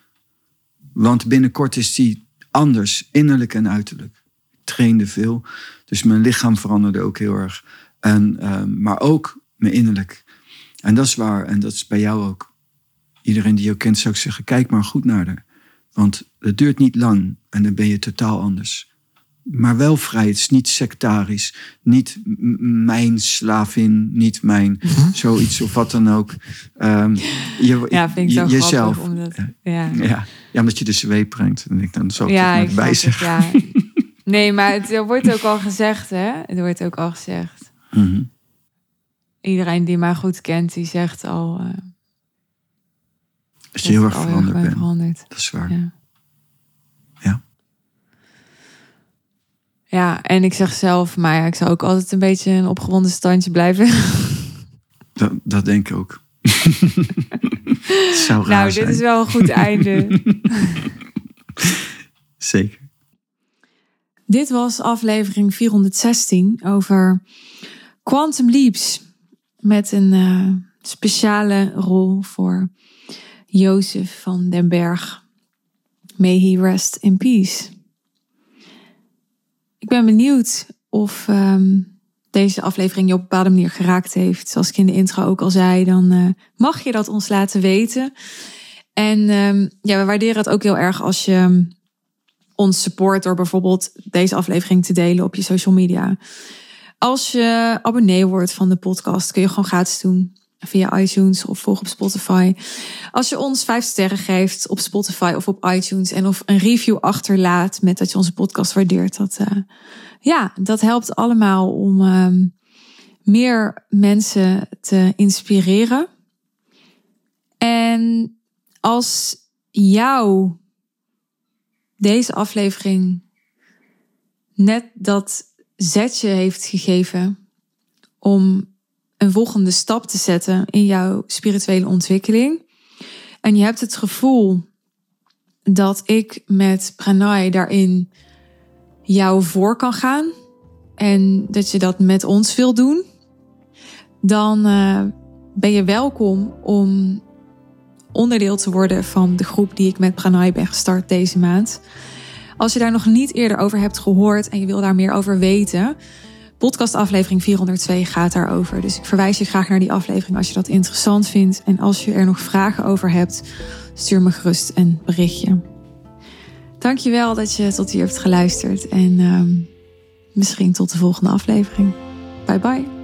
Want binnenkort is die anders, innerlijk en uiterlijk. Ik trainde veel, dus mijn lichaam veranderde ook heel erg. En, ehm, maar ook mijn innerlijk. En dat is waar, en dat is bij jou ook. Iedereen die jou kent zou ik zeggen: Kijk maar goed naar haar. Want het duurt niet lang en dan ben je totaal anders maar wel vrij. Het is niet sectarisch. Niet mijn slavin, niet mijn mhm. zoiets of wat dan ook. Um, je, ja, vind ik zo jezelf. Omdat, ja. Ja. ja, omdat je de zweep brengt. En ik dan zo ja, ik bij zeggen. Ja. Nee, maar het wordt ook al gezegd, hè? Het wordt ook al gezegd. Mhm. Iedereen die mij goed kent, die zegt al. Uh, dat je heel erg veranderd bent. Dat is waar. Ja. Ja, en ik zeg zelf, maar ja, ik zou ook altijd een beetje een opgewonden standje blijven. Dat, dat denk ik ook. zou raar nou, dit is wel een goed einde. Zeker. Dit was aflevering 416 over Quantum Leaps. Met een uh, speciale rol voor Jozef van den Berg. May he rest in peace. Ben benieuwd of um, deze aflevering je op een bepaalde manier geraakt heeft. Zoals ik in de intro ook al zei, dan uh, mag je dat ons laten weten. En um, ja, we waarderen het ook heel erg als je ons support door bijvoorbeeld deze aflevering te delen op je social media. Als je abonnee wordt van de podcast, kun je gewoon gratis doen via iTunes of volg op Spotify. Als je ons vijf sterren geeft op Spotify of op iTunes en of een review achterlaat met dat je onze podcast waardeert, dat, uh, ja, dat helpt allemaal om uh, meer mensen te inspireren. En als jou deze aflevering net dat zetje heeft gegeven om een volgende stap te zetten in jouw spirituele ontwikkeling. En je hebt het gevoel dat ik met Pranay daarin jou voor kan gaan. En dat je dat met ons wil doen. Dan uh, ben je welkom om onderdeel te worden van de groep die ik met Pranay ben gestart deze maand. Als je daar nog niet eerder over hebt gehoord en je wil daar meer over weten, podcastaflevering 402 gaat daarover. Dus ik verwijs je graag naar die aflevering als je dat interessant vindt. En als je er nog vragen over hebt, stuur me gerust een berichtje. Dankjewel dat je tot hier hebt geluisterd en uh, misschien tot de volgende aflevering. Bye bye.